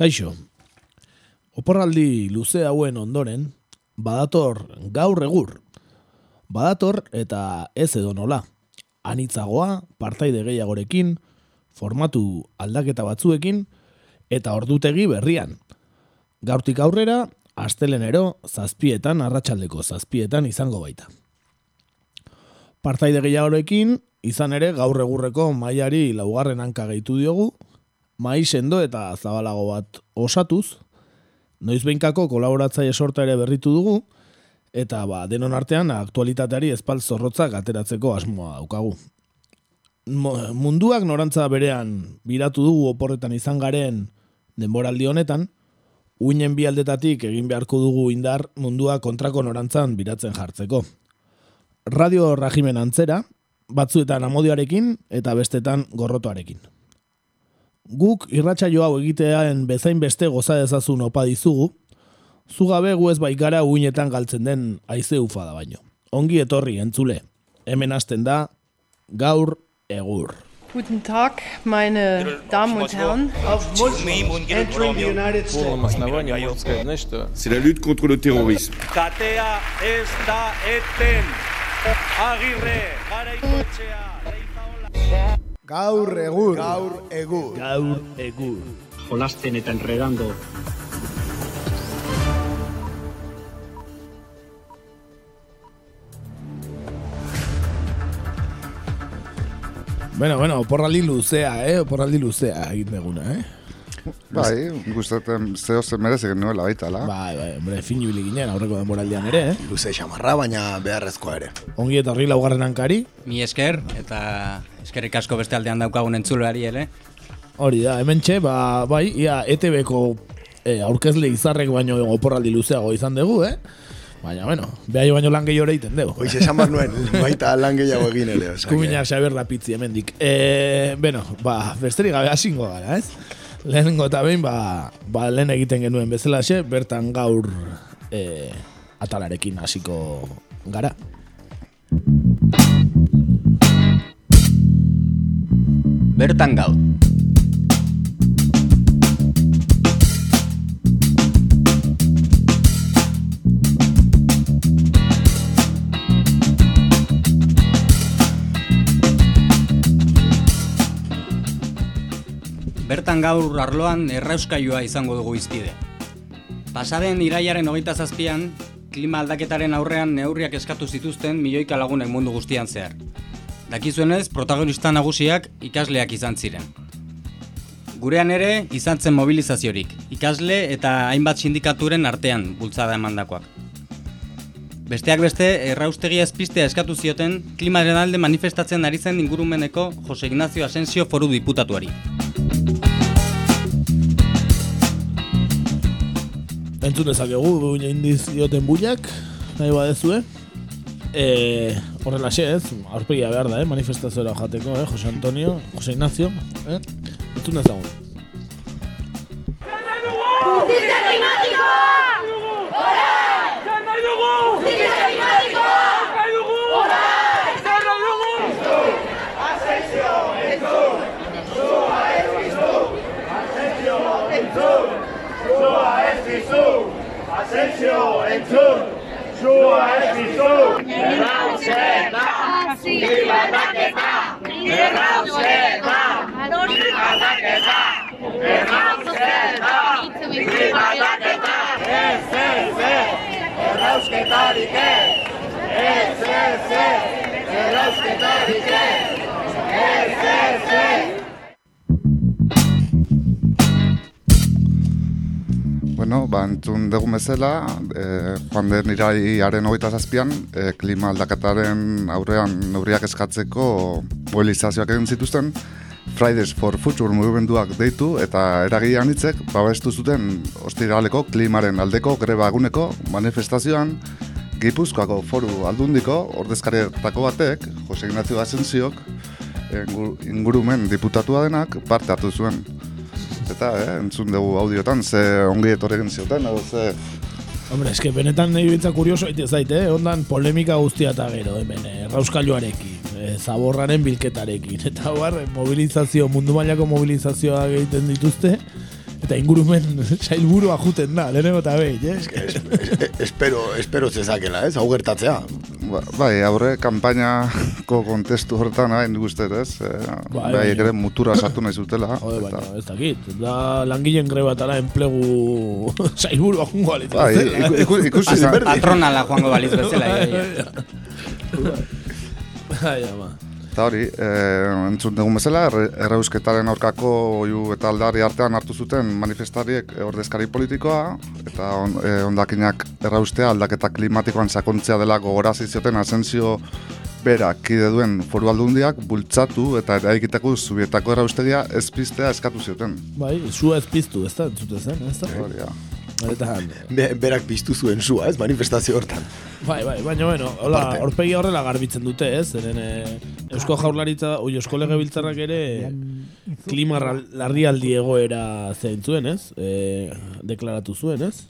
Kaixo, oporraldi luze hauen ondoren, badator gaur egur. Badator eta ez edo nola. Anitzagoa, partaide gehiagorekin, formatu aldaketa batzuekin, eta ordutegi berrian. Gaurtik aurrera, astelenero, zazpietan, arratsaldeko zazpietan izango baita. Partaide gehiagorekin, izan ere gaur egurreko mailari laugarren hanka gehitu diogu, mai sendo eta zabalago bat osatuz, noiz behinkako kolaboratzaile sorta ere berritu dugu, eta ba, denon artean aktualitateari espal zorrotzak ateratzeko asmoa daukagu. Munduak norantza berean biratu dugu oporretan izan garen denboraldi honetan, uinen bi aldetatik egin beharko dugu indar mundua kontrako norantzan biratzen jartzeko. Radio rajimen antzera, batzuetan amodioarekin eta bestetan gorrotoarekin guk irratsaio hau egitean bezain beste goza dezazun opa dizugu, zu gabe gu ez bai gara uinetan galtzen den haize ufa da baino. Ongi etorri entzule, hemen hasten da, gaur egur. Guten Tag, meine Damen und Herren. Auf Muslim entering the United States. C'est la lutte contre le terrorisme. Katea ez da eten. Agirre, gara ikotxea. Gaur egur. Gaur egur. Gaur egur. jolasten eta enredando Bueno, bueno, oporraldi luzea, eh? Oporraldi luzea egin deguna, eh? Bai, gustatzen zeo zen merezi genuela baita, la? Bai, bai, hombre, fin ibili ginen aurreko denboraldian ere, eh? Luze xamarra, baina beharrezkoa ere. Ongi etorri laugarren hankari, Mi esker, eta eskerrik asko beste aldean daukagun entzuleari ere. hori da, hemen txe, ba, bai, ia ETB-ko eh, aurkezle izarrek baino oporraldi luzeago izan dugu, eh? Baina, bueno, behai baino lan gehiago ere egiten dugu. Hoiz esan bat nuen, baita lan gehiago egin ere. osea que- Eskumina Xabier da pitzi hemendik. E, bueno, ba, besterik gabe hasingo gara, ez? Lehenengo eta behin, ba, ba lehen egiten genuen bezalaxe, bertan gaur e, atalarekin hasiko gara. Bertan gaur. Bertan gaur arloan errauskailua izango dugu izpide. Pasaden iraiaren hogeita zazpian, klima aldaketaren aurrean neurriak eskatu zituzten milioika lagunek mundu guztian zehar. Dakizuenez, protagonista nagusiak ikasleak izan ziren. Gurean ere izan zen mobilizaziorik, ikasle eta hainbat sindikaturen artean bultzada emandakoak. Besteak beste, erraustegia ezpistea eskatu zioten klimaren alde manifestatzen ari zen ingurumeneko Jose Ignacio Asensio foru diputatuari. Entzun dezakegu, indiz dioten buiak, nahi badezue. E, horrelaxe ez, aurpegia behar da, eh? manifestazioa jateko, eh? Jose Antonio, Jose Ignacio, eh? Entzun dezagun. ¡Justicia climática! ¡Orai! ¡Justicia climática! ¡Orai! Asensio, entzun! Zua ez dizu! Errauzeta! Klima aldaketa! Errauzeta! Klima aldaketa! Errauzeta! Klima aldaketa! Ez, ez, ez! Errausketarik ez! Ez, ez, ez! Errausketarik ez! Ez, ez, ez! Bueno, ba, entzun dugun bezala, e, joan den iraiaren hogeita zazpian, e, klima aldaketaren aurrean neurriak eskatzeko mobilizazioak egin zituzten, Fridays for Future mugimenduak deitu eta eragilean hitzek babestu zuten ostiraleko klimaren aldeko greba eguneko manifestazioan. Gipuzkoako foru aldundiko ordezkarietako batek, Jose Ignacio Asensiok, ingu- ingurumen diputatua denak parte hartu zuen. Eta, eh, entzun dugu audiotan, ze ongi etorri egin zioten, edo ze... Hombre, eske benetan nahi bitza kurioso aite zait, eh? Ondan polemika guztia eta gero, hemen, eh, rauskailuarekin, eh, zaborraren bilketarekin, eta bar, mobilizazio, mundu mailako mobilizazioa egiten dituzte, Eta ingurumen sailburua juten da, lehenengo eta behin, eh? Es, es, espero, espero zezakela, ez? Hau gertatzea. Ba, bai, aurre, kampainako kontestu horretan hain guztet, ez? E, Bai, bai, bai. ere mutura sartu nahi zutela. Jode, eta- baina ez dakit. Da langileen grebatara enplegu sailburua jungo alitzen. Bai, iku- iku- ikusi izan. Patronala joango baliz bezala. ia. Bai, ama. Eta hori, e, entzun dugun bezala, errausketaren aurkako oiu eta aldarri artean hartu zuten manifestariek e, ordezkari politikoa, eta on, e, ondakinak erraustea aldaketa klimatikoan sakontzea dela gogorazi zioten asensio berak kide duen foru aldundiak bultzatu eta eraikiteko zubietako erraustegia ez piztea eskatu zioten. Bai, sua ez piztu, ez da, entzute zen, ez da? Hori da. Eta, Be, berak piztu zuen sua, ez? Manifestazio hortan. bai, bai, baina, bueno, hola, Aparte. horpegia horrela garbitzen dute, ez? Zeren, e, Eusko Jaurlaritza, oi, Eusko Legebiltzarrak ere klima larrialdi egoera zein zuen, ez? E, deklaratu zuen, ez?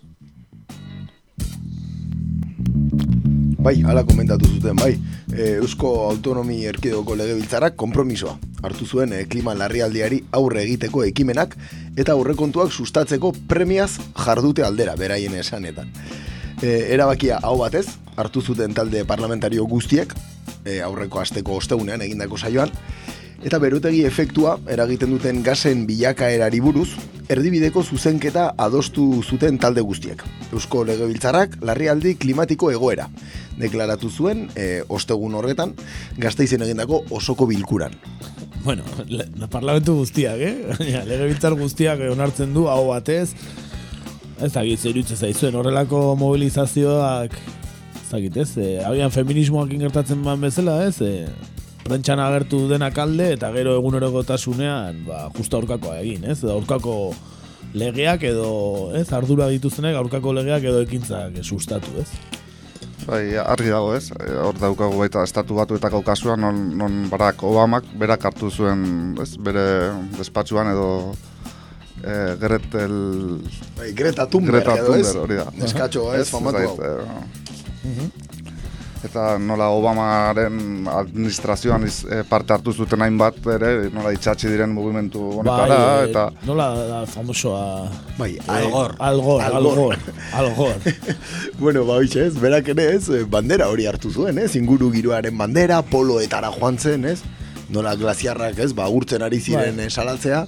Bai, hala komentatu zuten, bai. E, Eusko Autonomi Erkidegoko Legebiltzarrak konpromisoa hartu zuen e, klima larrialdiari aurre egiteko ekimenak eta aurrekontuak sustatzeko premiaz jardute aldera, beraien esanetan. E, erabakia hau batez, hartu zuten talde parlamentario guztiek, e, aurreko asteko ostegunean egindako saioan, eta berotegi efektua eragiten duten gasen bilakaerari buruz, erdibideko zuzenketa adostu zuten talde guztiek. Eusko Legebiltzarrak larrialdi klimatiko egoera deklaratu zuen e, ostegun horretan gazteizen egindako osoko bilkuran. Bueno, le, parlamentu guztiak, eh? Legebiltzar guztiak onartzen du, hau batez, ez zer iruditzen zaizuen, horrelako mobilizazioak, ez dakit, ez, e, agian feminismoak ingertatzen ban bezala, ez, e, prentxan agertu denak alde, eta gero egunerokotasunean, ba, justa aurkakoa egin, ez, aurkako legeak edo, ez, ardura dituztenek aurkako legeak edo ekintzak sustatu, ez? Bai, argi dago ez, E, hor daukagu baita estatu batuetako kasuan, non, non Barack Obamak berak hartu zuen, ez, bere despatxuan edo e, Gretel... Bai, Greta Thunberg Greta? Thunberg, hori da. Neskatxo, ez, famatu hau. e, Eta nola Obamaren administrazioan iz, e, parte hartu zuten hainbat ere, nola itxatxi diren mugimendu honetara, e, eta... nola da famosoa... Bai, Algor. Algor, Algor, Algor. bueno, ba, hoxe ez, berak ere ez, eh, bandera hori hartu zuen, ez, inguru giroaren bandera, poloetara joan zen, ez, nola glaziarrak, ez, ba, urtzen ari ziren Bai. bai. salatzea,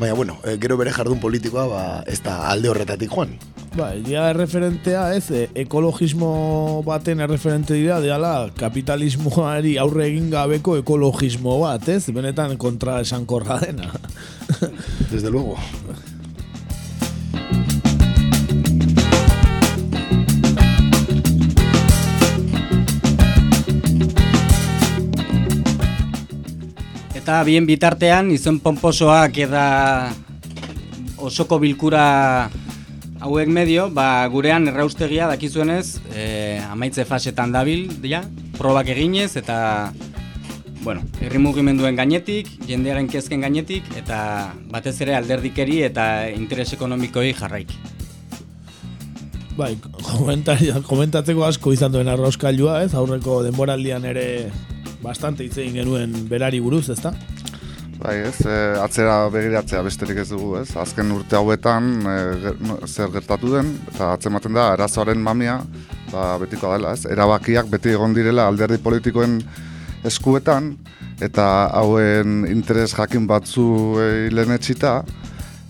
baina, bueno, eh, gero bere jardun politikoa, ba, ez da alde horretatik joan. Bai, dia erreferentea ez, e, ekologismo baten erreferente dira, deala kapitalismoari aurre egin gabeko ekologismo bat, ez? Benetan kontra esankorra dena. Desde luego. Eta bien bitartean, izen pomposoak eta osoko bilkura hauek medio, ba, gurean erraustegia dakizuenez, e, amaitze fasetan dabil, ja, probak eginez, eta, bueno, herri mugimenduen gainetik, jendearen kezken gainetik, eta batez ere alderdikeri eta interes ekonomikoi jarraik. Bai, komentatzeko asko izan duen arrauskailua, ez? Aurreko denboraldian ere bastante hitz egin genuen berari buruz, ezta? Bai, ez, e, atzera begiratzea besterik ez dugu, ez? Azken urte hauetan e, ger- zer gertatu den, eta atzematen da, arazoaren mamia, ba, betikoa dela, ez? Erabakiak beti egon direla alderdi politikoen eskuetan, eta hauen interes jakin batzu e, lehenetxita,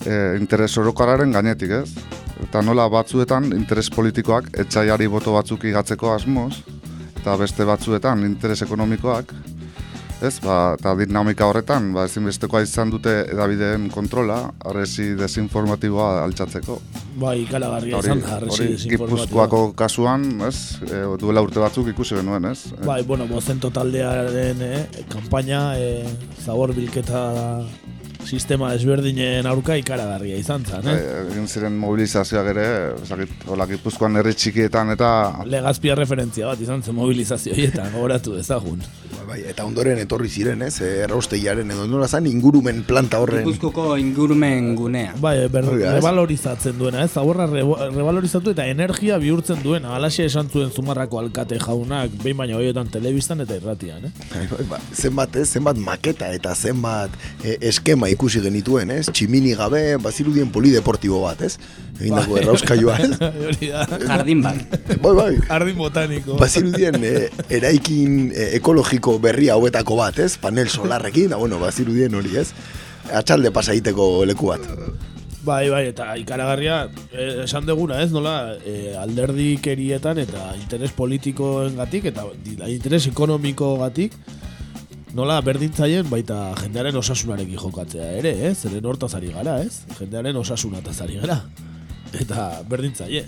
e, interes orokararen gainetik, ez? Eta nola batzuetan interes politikoak etxaiari boto batzuk igatzeko asmoz, eta beste batzuetan interes ekonomikoak, Ez, ba, eta dinamika horretan, ba, ezinbestekoa izan dute edabideen kontrola, arresi desinformatiboa altxatzeko. Bai, ikalagarria izan da, arresi hori desinformatiboa. Gipuzkoako kasuan, ez, e, duela urte batzuk ikusi genuen, ez? Bai, bueno, bozento taldearen eh, kampaina, eh, zabor bilketa sistema desberdinen aurka ikaragarria izan zen, Bai, eh? egin ziren mobilizazioak ere, ezakit, hola, Gipuzkoan herri txikietan eta... Legazpia referentzia bat izan zen mobilizazio horietan, gogoratu ezagun. bai, eta ondoren etorri ziren, ez? Eh, Erraustegiaren edo nola zan ingurumen planta horren. Gipuzkoko ingurumen gunea. Bai, ber, ez? revalorizatzen duena, ez? Zaborra revalorizatu eta energia bihurtzen duena. Alaxe esan zuen zumarrako alkate jaunak, behin baina hoietan telebistan eta irratian, eh? Bai, bai, ba, zenbat, ez? Zenbat maketa eta zenbat eh, eskema ikusi genituen, ez? Tximini gabe, bazirudien polideportibo bat, ez? Egindako Bai. errauskailua, ez? Jardin bat. Bai, bai. Jardin botaniko. Bazirudien eh, eraikin eh, ekologiko berria hauetako bat, ez? Panel solarrekin, da bueno, bazirudien hori, ez? Atxalde pasa egiteko leku bat. Bai, bai, eta ikaragarria, eh, esan deguna, ez, nola, eh, alderdikerietan eta interes politikoengatik eta interes ekonomikogatik, nola berdintzaien baita jendearen osasunarekin jokatzea ere, ez? Zeren hortaz ari gara, ez? Jendearen osasunataz ari gara. Eta berdintzaie.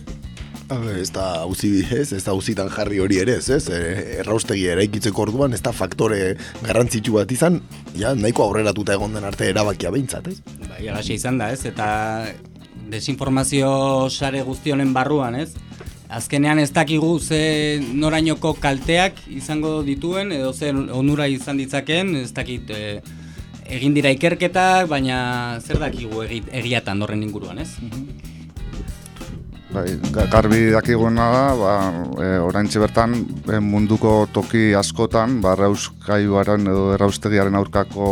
Ez da uzi, ez? Ez da uzitan jarri hori ere, ez? ez? E, erraustegi eraikitzeko orduan, ez da faktore garrantzitsu bat izan, ja, nahiko aurreratuta egon den arte erabakia behintzat, ez? Bai, alaxe izan da, ez? Eta desinformazio sare guzti honen barruan, ez? Azkenean ez dakigu ze norainoko kalteak izango dituen edo ze onura izan ditzakeen, ez dakit e, egin dira ikerketak, baina zer dakigu egi, egiatan horren inguruan, ez? Bai, ga- garbi dakiguna da, ba, e, oraintxe bertan e, munduko toki askotan, ba, errauskailuaren edo erraustegiaren aurkako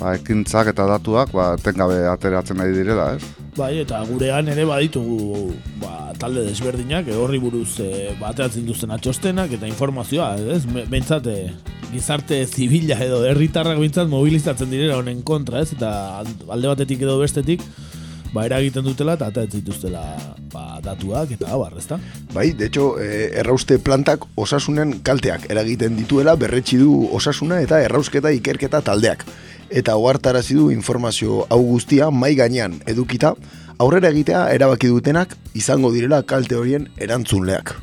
ba, ekintzak eta datuak, ba, tengabe ateratzen nahi direla, ez? Bai, eta gurean ere baditugu ba, talde desberdinak, eh, horri buruz e, bateatzen duzten atxostenak eta informazioa, ez? Behintzat, eh, gizarte zibila edo herritarrak behintzat mobilizatzen direla honen kontra, ez? Eta alde batetik edo bestetik, ba, eragiten dutela eta atatzen dituztela ba, datuak eta abar, ezta? Bai, de hecho, e, errauste plantak osasunen kalteak eragiten dituela berretsi du osasuna eta errausketa ikerketa taldeak. Eta ohartarazi du informazio hau guztia mai gainean edukita, aurrera egitea erabaki dutenak izango direla kalte horien erantzunleak.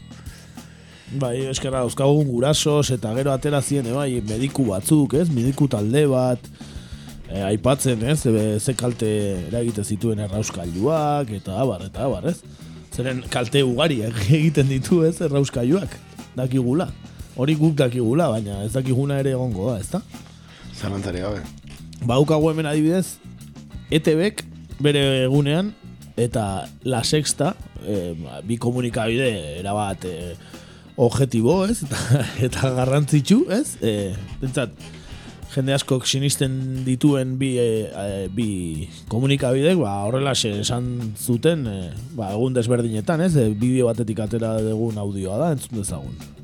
Bai, eskerra, dauzkagun gurasos eta gero atera ziren, eh, bai, mediku batzuk, ez? Mediku talde bat, e, aipatzen, ez? Ze, ze kalte eragite zituen errauskailuak, eta abar, eta abar, ez? Zeren kalte ugari egiten ditu, ez? Errauskailuak, dakigula. Hori guk dakigula, baina ez dakiguna ere egongo da, ezta? Zalantzari gabe. Baukagu hemen adibidez, ETBek bere egunean eta La Sexta, e, bi komunikabide erabat e, objetibo, ez? Eta, eta garrantzitsu, ez? E, bentsat, jende askok sinisten dituen bi, e, bi komunikabidek, ba, horrela esan zuten, e, ba, egun desberdinetan, ez? E, bideo batetik atera dugun audioa da, entzun dezagun.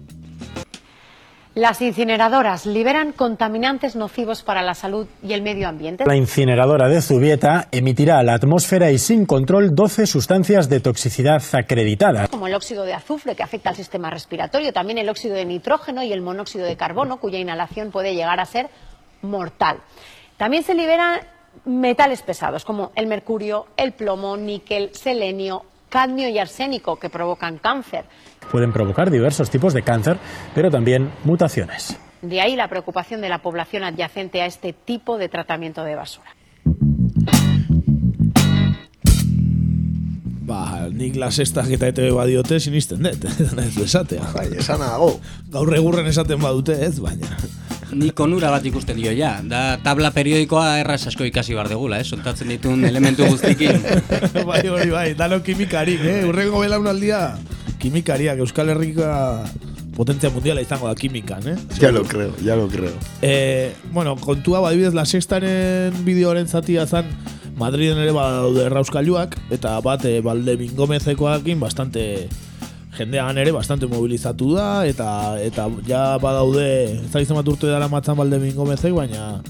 Las incineradoras liberan contaminantes nocivos para la salud y el medio ambiente. La incineradora de Zubieta emitirá a la atmósfera y sin control 12 sustancias de toxicidad acreditadas. como el óxido de azufre que afecta al sistema respiratorio, también el óxido de nitrógeno y el monóxido de carbono, cuya inhalación puede llegar a ser mortal. También se liberan metales pesados como el mercurio, el plomo, níquel, selenio, cadmio y arsénico que provocan cáncer. Pueden provocar diversos tipos de cáncer, pero también mutaciones. De ahí la preocupación de la población adyacente a este tipo de tratamiento de basura. Ba, nik lasestak eta ETB badiote sinisten dut, ez esatea. Bai, esana dago. Gaur egurren esaten badute, ez, baina. Nik onura bat ikusten dio ja. Da tabla periodikoa erraz asko ikasi bar degula, eh? Soltatzen ditun elementu guztikin. bai, hori bai, dano kimikarik, eh? Urrengo belaunaldia, kimikariak, Euskal Herrika potentzia mundiala izango da kimikan, eh? Ya lo creo, ya lo creo. Eh, bueno, kontua badibidez la sextaren bideoaren zatia zan Madriden ere badaude errauskailuak eta bat e, balde bingomezekoakin bastante jendean ere bastante mobilizatu da eta eta ja badaude ez da bat urte dara matzan balde bingomezek baina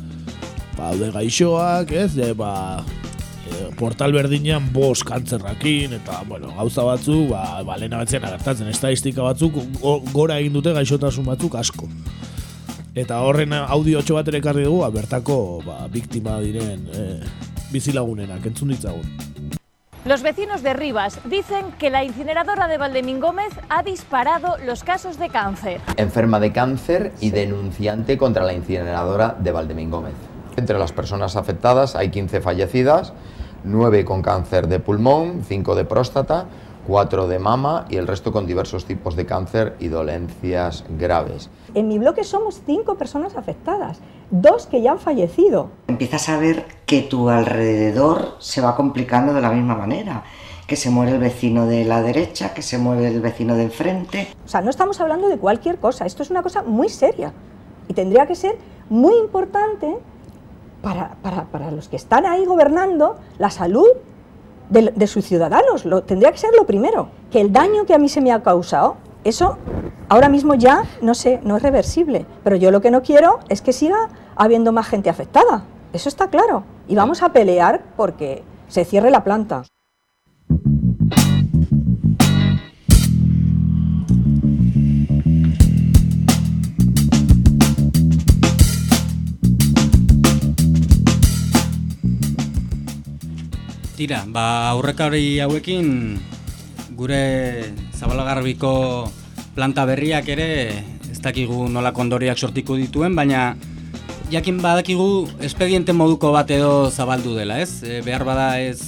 badaude gaixoak ez e, ba, portal berdinean bos kantzerrakin eta bueno, gauza batzuk ba, ba lehena batzean agertatzen estadistika batzuk go, gora egin dute gaixotasun batzuk asko Eta horren audio bat ere ekarri dugu, ba, bertako ba, biktima diren e, bizilagunenak, entzun ditzagun. Los vecinos de Rivas dicen que la incineradora de Valdemingómez ha disparado los casos de cáncer. enferma de cáncer y denunciante contra la incineradora de Valdemingómez. Entre las personas afectadas hay 15 fallecidas, 9 con cáncer de pulmón, 5 de próstata, cuatro de mama y el resto con diversos tipos de cáncer y dolencias graves. En mi bloque somos cinco personas afectadas, dos que ya han fallecido. Empiezas a ver que tu alrededor se va complicando de la misma manera, que se muere el vecino de la derecha, que se muere el vecino de enfrente. O sea, no estamos hablando de cualquier cosa, esto es una cosa muy seria y tendría que ser muy importante para, para, para los que están ahí gobernando la salud de, de, sus ciudadanos. Lo, tendría que ser lo primero. Que el daño que a mí se me ha causado, eso ahora mismo ya no sé, no es reversible. Pero yo lo que no quiero es que siga habiendo más gente afectada. Eso está claro. Y vamos a pelear porque se cierre la planta. Tira, ba aurrekari hauekin gure Zabalagarbiko planta berriak ere ez dakigu nola kondoriak sortiko dituen, baina jakin badakigu espediente moduko bat edo zabaldu dela, ez? E, behar bada ez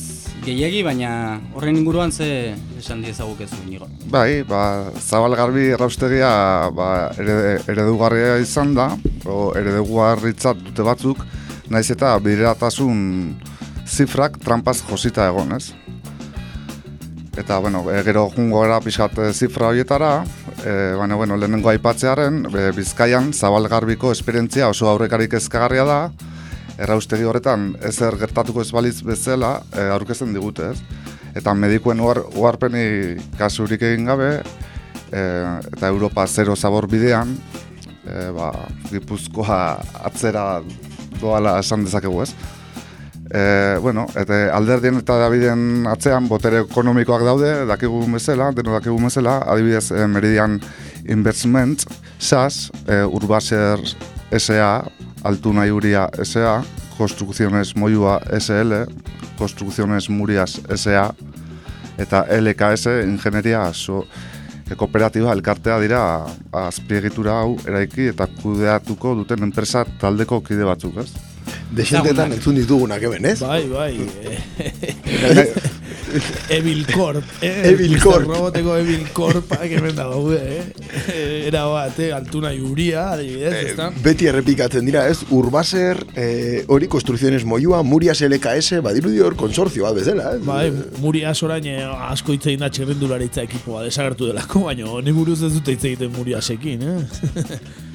gehiegi, baina horren inguruan ze esan diezaguk ez nigo. Bai, ba, Zabalgarbi erraustegia ba, eredugarria izan da, o eredugarritzat dute batzuk, naiz eta bideratasun zifrak trampaz josita egon, ez? Eta, bueno, e, gero jungo gara pixat e, zifra horietara, e, baina, bueno, lehenengo aipatzearen, e, Bizkaian zabalgarbiko esperientzia oso aurrekarik ezkagarria da, erraustegi horretan ezer gertatuko ez baliz bezala e, aurkezen digute, ez? Eta medikuen uarpeni kasurik egin gabe, e, eta Europa zero zabor bidean, e, ba, Gipuzkoa atzera doala esan dezakegu, ez? E, bueno, eta alderdien eta Daviden atzean botere ekonomikoak daude, dakigu bezala, deno dakigu bezala, adibidez e, Meridian Investment, SAS, e, Urbaser SA, Altuna Iuria SA, Construcciones Moyua SL, Construcciones Murias SA, eta LKS, Ingenieria so, e, Kooperatiba elkartea dira azpiegitura hau eraiki eta kudeatuko duten enpresa taldeko kide batzuk, ez? Desentetan entzun ditugunak hemen, ez? Bai, bai. Evil Corp. Eh? Evil Corp. Roboteko Evil Corp, que hemen da gaude, eh? Era bat, eh? Altuna Iuria, adibidez, eh, ezta? Beti errepikatzen dira, ez? Urbaser, eh, hori konstrukziones moyua, Murias LKS, badirudi hor konsortzio bat bezala, ez? Bai, Murias orain eh, asko hitz egin da txerrendularitza ekipoa desagertu delako, baina ni buruz ez dute hitz egiten Muriasekin, eh?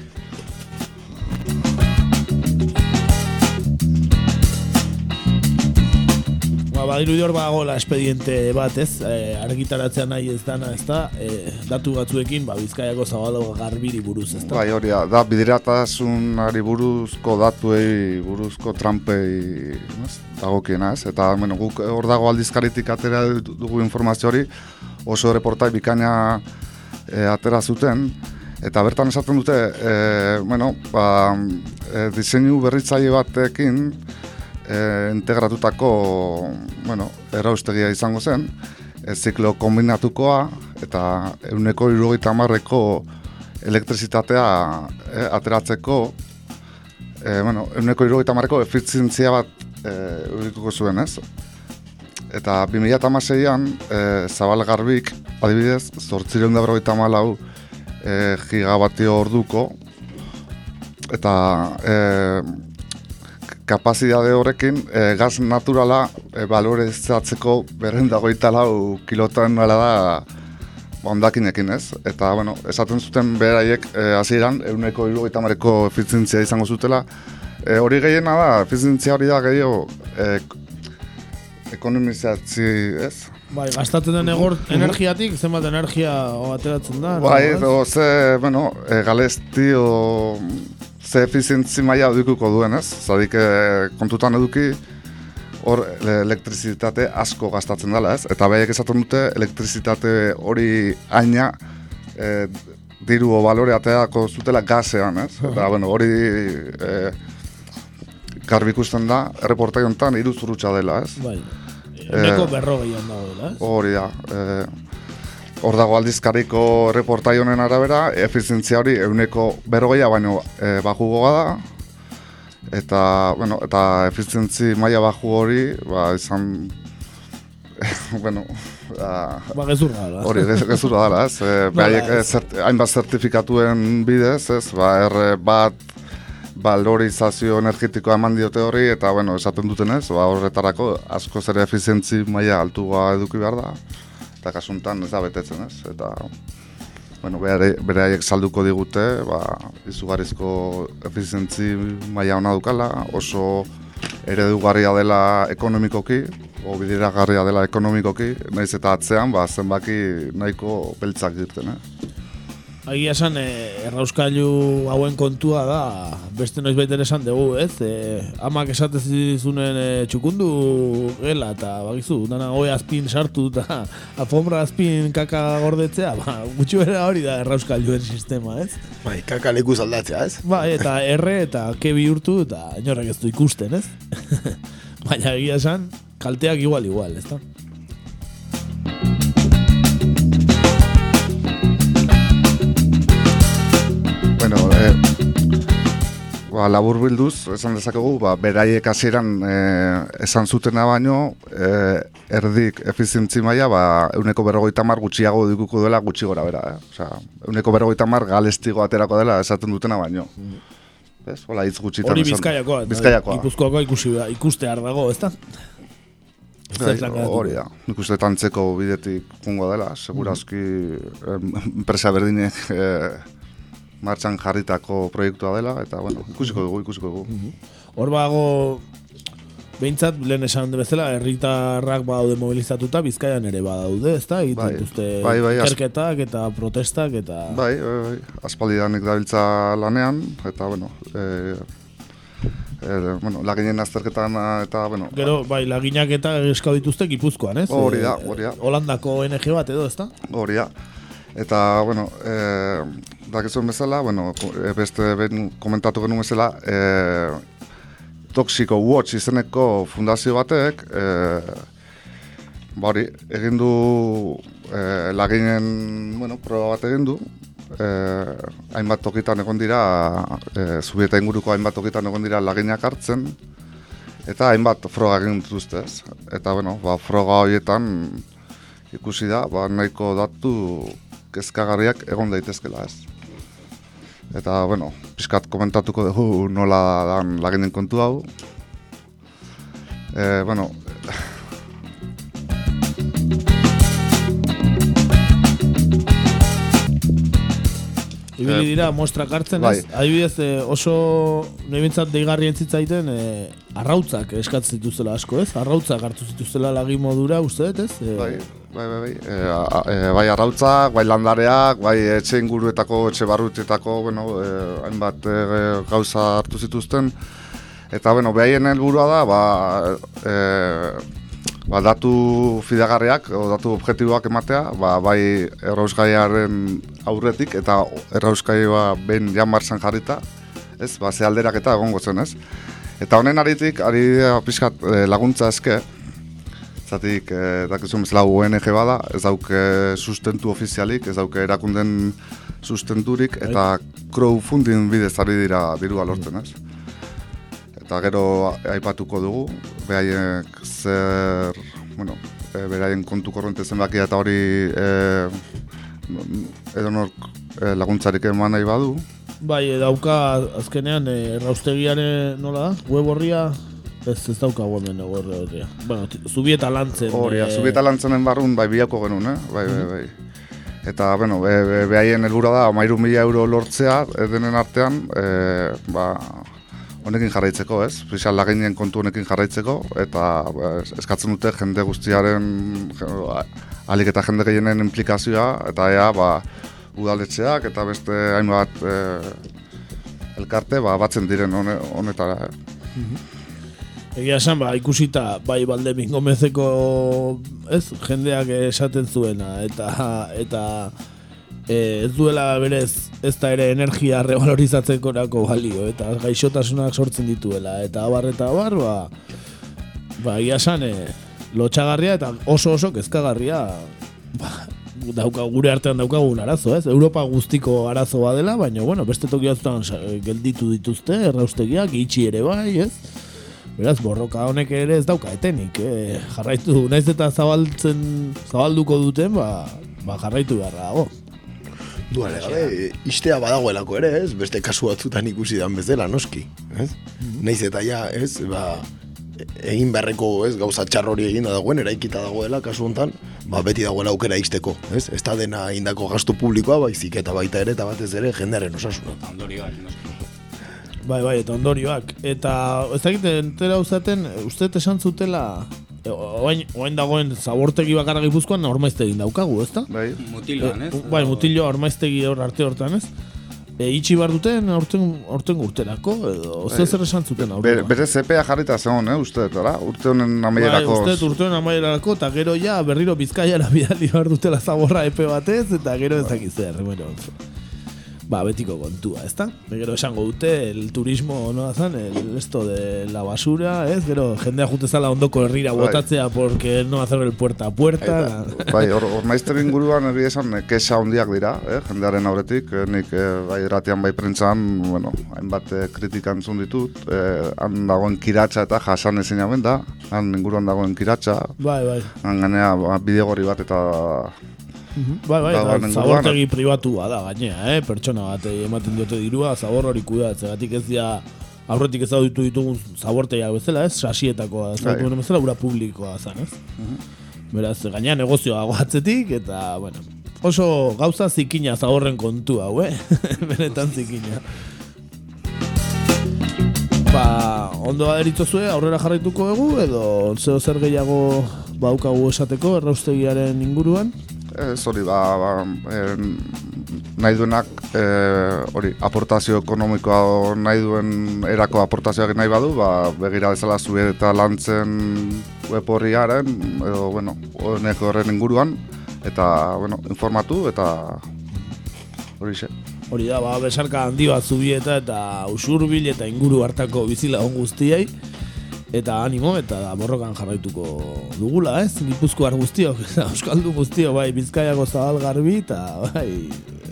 Ba, badiru hor bagola espediente bat, ez? E, argitaratzea nahi ez dana, ez da? E, datu batzuekin, ba, bizkaiako zabalo garbiri buruz, ez da? Bai, hori da, da bideratasunari buruzko datuei, buruzko trampei, ez? Dagokiena, ez? Eta, bueno, guk hor dago aldizkaritik atera dugu informazio hori, oso reportai bikaina e, atera zuten, eta bertan esaten dute, e, bueno, ba, e, diseinu berritzaile batekin, e, integratutako bueno, erraustegia izango zen, e, ziklo kombinatukoa eta euneko irugaita marreko elektrizitatea e, ateratzeko e, bueno, euneko irugaita marreko efizientzia bat e, urituko zuen ez. Eta 2008an e, Zabal Garbik, adibidez, zortzireun da berrogeita malau e, gigabatio orduko eta e, kapazidade horrekin e, gaz naturala e, balorezatzeko berrendagoita lau kilotan da ondakinekin ez. Eta, bueno, esaten zuten beraiek e, hasieran euneko irugaita mareko efizientzia izango zutela. E, hori gehiena da, efizientzia hori da gehiago e, ekonomizatzi ez. Bai, gastatzen den egor, energiatik, zenbat energia ateratzen da. Bai, no, ze, bueno, e, galesti o ze efizientzi maila dukiko duen, ez? Zadik e, kontutan eduki hor elektrizitate asko gastatzen dela, ez? Eta behiek esaten dute elektrizitate hori aina e, diru o balore ateako zutela gazean, ez? Eta, bueno, hori e, garbi ikusten da, erreportai honetan iruzurutxa dela, ez? Bai, e, berrogeian dago dela, ez? Hori da, e, Hor dago aldizkariko reportai honen arabera, efizientzia hori euneko berrogeia baino e, bajugo da. Eta, bueno, eta efizientzi maila baju hori, ba, izan bueno, a, ba, gezurra dala. Hori, gez, gezurra dala, ez? E, behaiek, ez. eh, zert, hainbat zertifikatuen bidez, ez? Ba, R bat valorizazio energetikoa eman diote hori, eta, bueno, esaten duten ez, ba, horretarako asko ere efizientzi maila altua eduki behar da, eta kasuntan ez da betetzen, ez? Eta, bueno, beraiek salduko digute, ba, izugarrizko efizientzi maila ona dukala, oso eredugarria dela ekonomikoki, o bideragarria dela ekonomikoki, naiz eta atzean, ba, zenbaki nahiko beltzak dirten, eh? Agia esan, e, errauskailu hauen kontua da, beste noiz baita esan dugu, ez? E, amak esatez zizunen e, txukundu gela, eta bagizu, dana hoi azpin sartu, eta alfombra azpin kaka gordetzea, ba, gutxu bera hori da errauskailuen sistema, ez? Bai, kaka lekuz aldatzea, ez? Bai, eta erre eta ke bihurtu, eta inorrek ez du ikusten, ez? Baina egia esan, kalteak igual igual, ez da? Ba, labur bilduz, esan dezakegu, ba, beraiek hasieran eh, esan zutena baino, eh, erdik efizientzi maila, ba, euneko berrogeita mar gutxiago dikuko dela gutxi gora bera, eh? Osea, euneko berrogeita mar galestigo aterako dela esaten dutena baino. Ez, hola, hitz gutxitan. Hori bizkaiakoa, Bizkaiakoa. Gipuzkoakoa ikusi, ikustear dago, ez da? Bai, hori da. Nik uste tantzeko bidetik jungo dela, segurazki em, enpresa berdinek eh, martxan jarritako proiektua dela, eta bueno, ikusiko dugu, ikusiko dugu. Hor bago, behintzat, lehen esan de bezala, herritarrak badaude mobilizatuta, bizkaian ere badaude, ez da? Egiten Bai, dituzte bai, bai, ikerketak eta protestak eta... Bai, bai, bai, aspaldidanik dabiltza lanean, eta bueno, e, e, bueno, laginen azterketan eta, bueno, Gero, bai, laginak eta eskau dituzte Gipuzkoan, ez? Hori da, Eh, hori da. Holandako ONG bat edo, ez da? hori da. Eta, bueno, e, dakizuen bezala, bueno, ko- e, beste ben komentatu genuen bezala, e, Toxico Watch izeneko fundazio batek, e, ba hori, egin du e, laginen, bueno, proba bat egin du, e, hainbat tokitan egon dira, e, zubieta inguruko hainbat tokitan egon dira laginak hartzen, eta hainbat froga egin dituzte, ez? Eta, bueno, ba, froga horietan ikusi da, ba, nahiko datu kezkagarriak egon daitezkela, ez? Eta, bueno, pixkat komentatuko dugu nola dan laginen kontu hau. E, bueno, Ibili Eh, dira, muestrak hartzen, bai. ez? Adibidez, eh, oso nebintzat deigarri entzitzaiten eh, arrautzak eskatzen zituztela asko, ez? Arrautzak hartu zituztela lagi modura, uste dut, ez? Eh, bai, bai, bai, bai, e, a, e, bai arrautzak, bai landareak, bai etxe inguruetako, etxe barrutetako, bueno, e, hainbat e, gauza hartu zituzten. Eta, bueno, behaien helburua da, ba, e, ba, datu fidagarriak, o datu objektiboak ematea, ba, bai errausgaiaren aurretik eta errausgaioa ben jan martxan jarrita, ez, ba, ze alderak eta egongo zen, ez? Eta honen aritik, ari pixkat e, laguntza eske, Zatik, eh, dakizun bezala ONG bada, ez dauke sustentu ofizialik, ez dauke erakunden sustenturik, eta crowdfunding bidez ari dira dirua lortzen, ez? Eta gero aipatuko dugu, behaiek zer, bueno, e, beraien kontu korronte zenbakia eta hori e, edonork e, laguntzarik eman nahi badu. Bai, dauka azkenean erraustegiaren nola da? Web horria ez ez dauka hemen web horria. Bueno, zubieta lantzen. Hori, eh, zubieta lantzenen barrun bai biako genuen, eh? Bai, bai, bai. Eta, bueno, be, be, behaien helburua da, mairu mila euro lortzea, denen artean, e, ba, honekin jarraitzeko, ez? Pixal laginen kontu honekin jarraitzeko, eta es- eskatzen dute jende guztiaren, alik eta jende gehienen implikazioa, eta ea, ba, udaletxeak eta beste hainbat e, elkarte, ba, batzen diren hone, honetara, eh? Egia esan, ba, ikusita, bai Baldemin Gomezeko, ez, jendeak esaten zuena, eta, eta e, ez duela berez, ez da ere energia revalorizatzeko balio, eta gaixotasunak sortzen dituela, eta abar eta abar, ba, ba, egia esan, e, lotxagarria eta oso oso kezkagarria, ba, dauka, gure artean daukagun arazo, ez? Europa guztiko arazo badela, baina, bueno, beste toki batzuetan sa- gelditu dituzte, erraustegiak, itxi ere bai, ez? Beraz, borroka honek ere ez dauka etenik, eh? jarraitu, naiz eta zabaltzen, zabalduko duten, ba, ba jarraitu beharra dago. Duare gabe, istea badagoelako ere, ez? Beste kasu batzutan ikusi dan bezala, noski, ez? Naiz eta ja, ez? Ba, egin beharreko, ez? Gauza txar hori egin dagoen, eraikita dagoela, kasu hontan, ba, beti dagoela aukera izteko, ez? Ez da dena indako gastu publikoa, baizik eta baita ere, eta batez ere, jendearen osasuna. Ondorioak, noski. Bai, bai, eta ondorioak. Eta ez dakit entera uzaten, uste esan zutela, e, oain, oain dagoen zabortegi bakarra gipuzkoan ormaiztegi daukagu, ezta? Bai. Mutiloan, ez? E, bai, mutiloa ormaiztegi hor arte hortan, ez? E, itxi bar duten aurten, aurten urterako, edo, zer zer esan zuten Be, aurten. bere zepea jarrita zegoen, eh, uste dut? Urte honen amaierako... Bai, uste urtean amaierako, eta gero ja berriro bizkaiara bidali behar dutela zaborra epe batez, eta gero ez dakiz zer, bueno, ba, betiko kontua, ezta? Gero esango dute, el turismo, no zan, el esto de la basura, ez? Gero jendea jute zala ondoko herrira Bai. botatzea porque no hacer el puerta a puerta. Bai, hor, hor maizter inguruan eri esan eh, kesa handiak dira, eh, jendearen aurretik, eh, nik eh, bai eratian bai prentzan, bueno, hainbat eh, kritikan zun ditut, eh, han dagoen kiratxa eta jasan ezin da, han inguruan dagoen kiratxa, Bai, bai. han ganea ba, bidegorri bat eta Bai, bai, inguruan. zabortegi pribatua da gainea, eh? Pertsona bat ematen diote dirua, zabor hori kudeatzegatik ez dira aurretik ezagutu ditugun zabortegiak bezala, ez? Sasietakoa ezagutu Bai. bezala, ura publikoa zan, ez? Beraz, gainea negozioa dago atzetik, eta, bueno, oso gauza zikina zaborren kontu hau, eh? Benetan zikina. Ba, ondo aderituzue, aurrera jarraituko dugu, edo zeo zer gehiago baukagu esateko erraustegiaren inguruan? Ez hori, ba, ba en, nahi duenak, e, hori, aportazio ekonomikoa nahi duen erako aportazioak nahi badu, ba, begira bezala zue eta lantzen web horriaren, edo, bueno, honek horren inguruan, eta, bueno, informatu, eta hori xe. Hori da, ba, besarka handi bat zubieta eta usurbil eta inguru hartako bizilagun guztiei. Eta animo eta borrokan jarraituko dugula, ez? Gipuzkoar guztiok, eta Euskaldun guztiok, bai, Bizkaiako zabal garbi eta bai,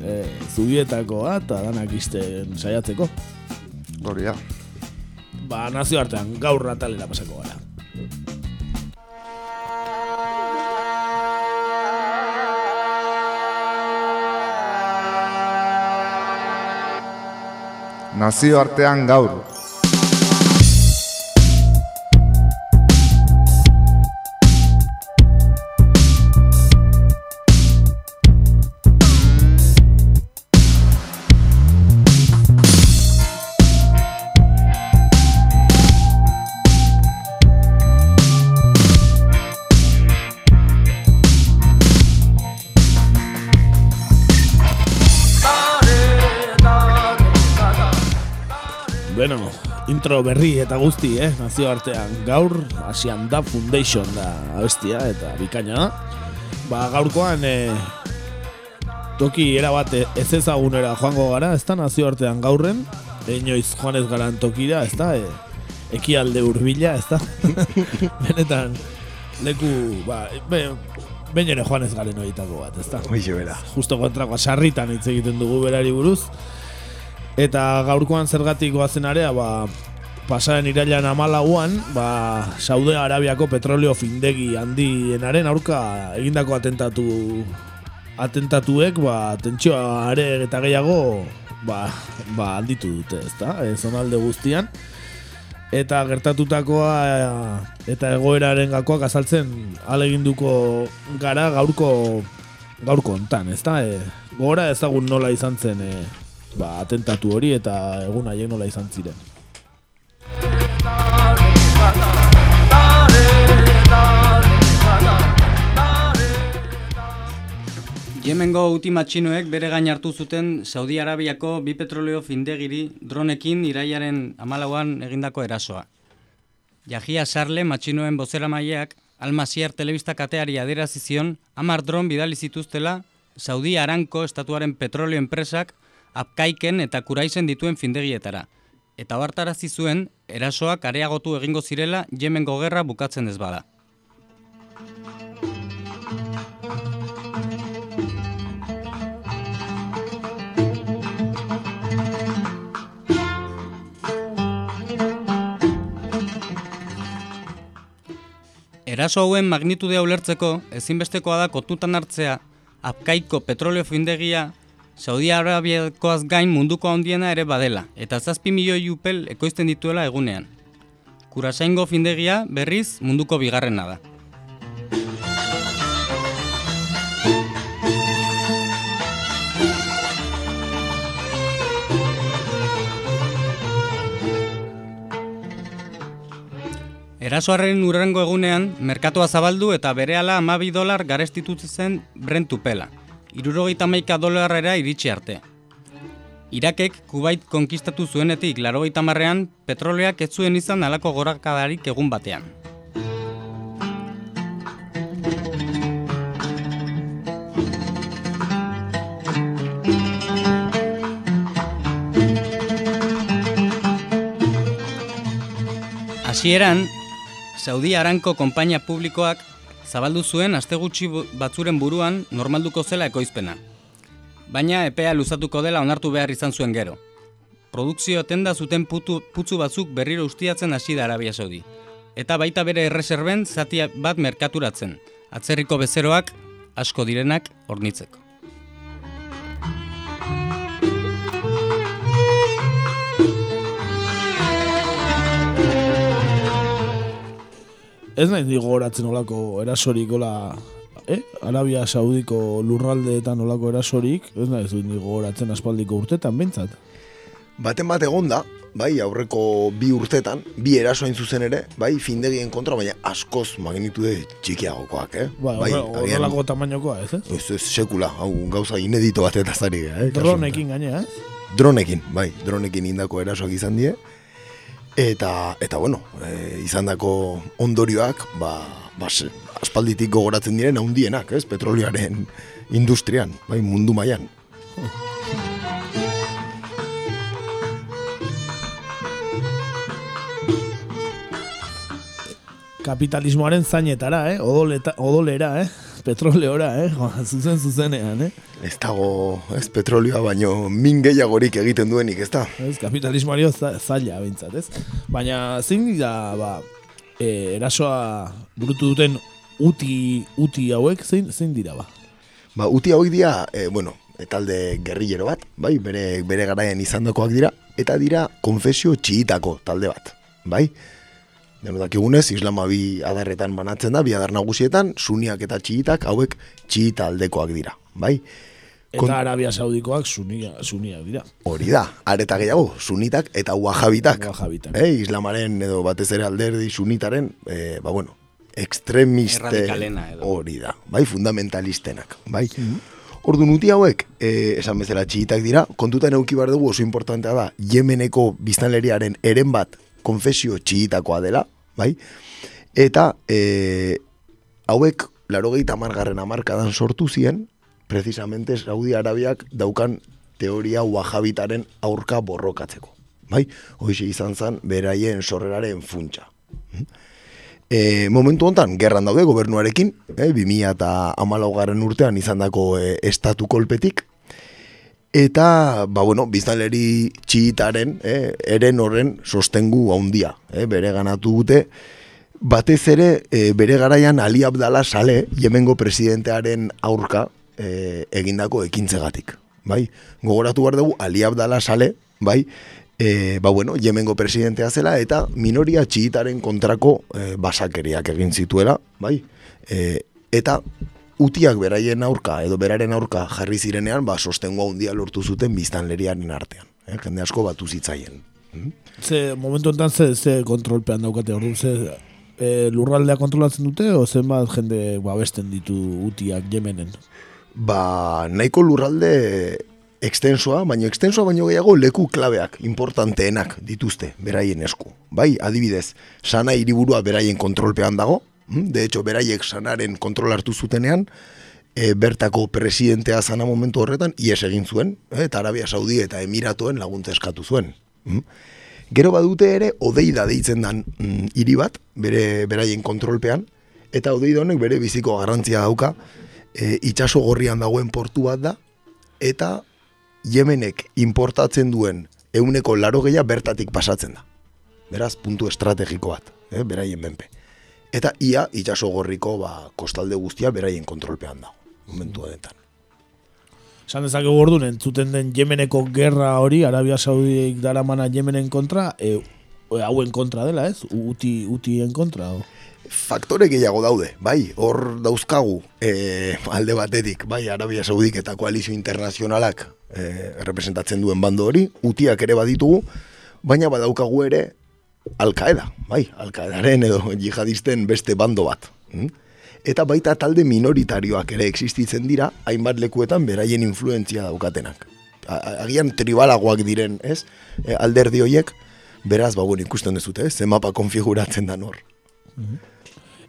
e, zubietakoa eta danak isten saiatzeko. Hori da. Ba, nazio artean, gaur atalera pasako gara. Nazio artean gaur. Intro berri eta guzti, eh? Nazio artean gaur, Asian da Foundation da abestia eta bikaina da. Ba, gaurkoan eh, toki erabat ez ezagunera joango gara, ez da nazio artean gaurren, inoiz joan ez garan tokira, ez da, e, ekialde urbila, ez da. Benetan, leku, ba, be, behin ere joan ez garen horietako bat, ez da. Hoize bera. Justo kontrakoa sarritan hitz egiten dugu berari buruz. Eta gaurkoan zergatik goazen area, ba, pasaren irailan amalauan, ba, Saude Arabiako petroleo findegi handienaren aurka egindako atentatu atentatuek, ba, tentsioa are eta gehiago, ba, ba, alditu dute, ezta? Ez zonalde guztian. Eta gertatutakoa eh, eta egoeraren gakoak azaltzen aleginduko gara gaurko gaurko hontan, ezta? E, gora ezagun nola izan zen e, ba, atentatu hori eta egun haiek nola izan ziren. Yemengo uti matxinoek bere gain hartu zuten Saudi Arabiako bi petroleo findegiri dronekin iraiaren amalauan egindako erasoa. Jahia Sarle matxinoen bozera maileak Almasiar telebista kateari adierazi zion hamar dron bidali zituztela Saudi Aranko estatuaren petroleo enpresak apkaiken eta kuraizen dituen findegietara. Eta bartarazi zuen erasoak areagotu egingo zirela Yemengo gerra bukatzen ez bada. Eraso hauen magnitudea ulertzeko ezinbestekoa da kotutan hartzea Apkaiko petroleo findegia Saudi Arabiakoaz gain munduko handiena ere badela eta zazpi milioi upel ekoizten dituela egunean. Kurasaingo findegia berriz munduko bigarrena da. Erasoaren urrengo egunean, merkatua zabaldu eta berehala amabi dolar garestitu zen brentupela. Irurogeita maika dolarrera iritsi arte. Irakek Kuwait konkistatu zuenetik larogeita marrean, petroleak ez zuen izan alako gorakadarik egun batean. Hasieran, Saudi Aranko konpainia publikoak zabaldu zuen aste gutxi batzuren buruan normalduko zela ekoizpena. Baina epea luzatuko dela onartu behar izan zuen gero. Produkzio tenda zuten putu, putzu batzuk berriro ustiatzen hasi da Arabia Saudi. Eta baita bere erreserben zati bat merkaturatzen. Atzerriko bezeroak asko direnak ornitzeko. Ez nahi digo horatzen olako erasorik ola, eh? Arabia Saudiko lurraldeetan olako erasorik, ez nahi zuen digo horatzen aspaldiko urtetan, bentsat. Baten bat egonda, bai, aurreko bi urtetan, bi erasoain zuzen ere, bai, findegien kontra, baina askoz magnitude txikiagokoak, eh? Ba, bai, horrelako tamainokoa, ez, eh? Ez, ez, sekula, hau gauza inedito bat eta zari, eh? Dronekin gaine, eh? Dronekin, bai, dronekin indako erasoak izan die, eta eta bueno, e, izandako ondorioak ba, ba aspalditik gogoratzen diren handienak, ez? Petrolioaren industrian, bai, mundu mailan. Kapitalismoaren zainetara, eh? Odoleta, odolera, eh? Petroleora, eh? Zuzen zuzenean, eh? Ez dago, ez petrolioa baino min gehiagorik egiten duenik, ez da? Ez, kapitalismoario zaila bintzat, ez? Baina zein dira, ba, e, erasoa burutu duten uti, uti hauek, zein, zein dira, ba? Ba, uti hauek dira, e, bueno, talde gerrillero bat, bai, bere, bere garaian izandakoak dira, eta dira konfesio txiitako talde bat, bai? Deno dakigunez, islama bi adarretan banatzen da, bi adar nagusietan, suniak eta txiitak hauek txiita aldekoak dira, bai? Eta Arabia Saudikoak sunia, suniak dira. Hori da, areta gehiago, sunitak eta wahabitak. Wahabitak. Eh, islamaren edo batez ere alderdi sunitaren, eh, ba bueno, ekstremiste hori da, bai, fundamentalistenak, bai? Mm Ordu nuti hauek, eh, esan bezala txiitak dira, kontutan euki bar dugu oso importantea da, Yemeneko biztanleriaren eren bat konfesio txiitakoa dela, bai? Eta e, hauek larogeita margarren amarkadan sortu ziren, precisamente Saudi Arabiak daukan teoria wahabitaren aurka borrokatzeko. Bai? Hoxe izan zen beraien sorreraren funtsa. E, momentu hontan, gerran daude gobernuarekin, e, 2000 eta amalaugarren urtean izan dako e, estatu kolpetik, Eta, ba, bueno, biztanleri txitaren, eh, eren horren sostengu handia, eh, bere ganatu dute, batez ere, eh, bere garaian Ali Abdala sale, jemengo presidentearen aurka eh, egindako ekintzegatik. Bai? Gogoratu behar dugu, Ali Abdala sale, bai, e, ba, bueno, jemengo presidentea zela, eta minoria txitaren kontrako e, basakeriak egin zituela, bai? E, eta utiak beraien aurka edo beraren aurka jarri zirenean, ba, sostengo handia lortu zuten biztanleriaren artean. Eh? Jende asko batu zitzaien. Hmm? Ze, momentu enten ze, ze kontrolpean daukate, ordu, ze e, lurraldea kontrolatzen dute, o zenbat jende babesten ditu utiak jemenen? Ba, nahiko lurralde extensoa, baina extensoa baino gehiago leku klabeak, importanteenak dituzte, beraien esku. Bai, adibidez, sana hiriburua beraien kontrolpean dago, Mm, de hecho, beraiek sanaren kontrol hartu zutenean, e, bertako presidentea zana momentu horretan, ies egin zuen, e, eta Arabia Saudi eta Emiratoen laguntza eskatu zuen. Mm. Gero badute ere, odeida deitzen dan mm, hiri bat, bere beraien kontrolpean, eta odeida honek bere biziko garrantzia dauka, e, itxaso gorrian dagoen portu bat da, eta Yemenek importatzen duen euneko laro bertatik pasatzen da. Beraz, puntu estrategiko bat, eh, beraien benpe eta ia itsaso gorriko ba, kostalde guztia beraien kontrolpean dago, momentu honetan. Esan dezake gordun, entzuten den Yemeneko gerra hori, Arabia Saudiek daramana Yemenen kontra, e, hauen kontra dela, ez? Uti, utien kontra, o? Faktore gehiago daude, bai, hor dauzkagu e, alde batetik, bai, Arabia Saudik eta koalizio internazionalak e, representatzen duen bando hori, utiak ere baditugu, baina badaukagu ere Al-Qaeda, bai, Al-Qaedaren edo jihadisten beste bando bat. hm? Eta baita talde minoritarioak ere existitzen dira, hainbat lekuetan beraien influentzia daukatenak. Agian tribalagoak diren, ez? E, alderdi hoiek, beraz, ba, bueno, ikusten dezute, ez? Ze mapa konfiguratzen da nor.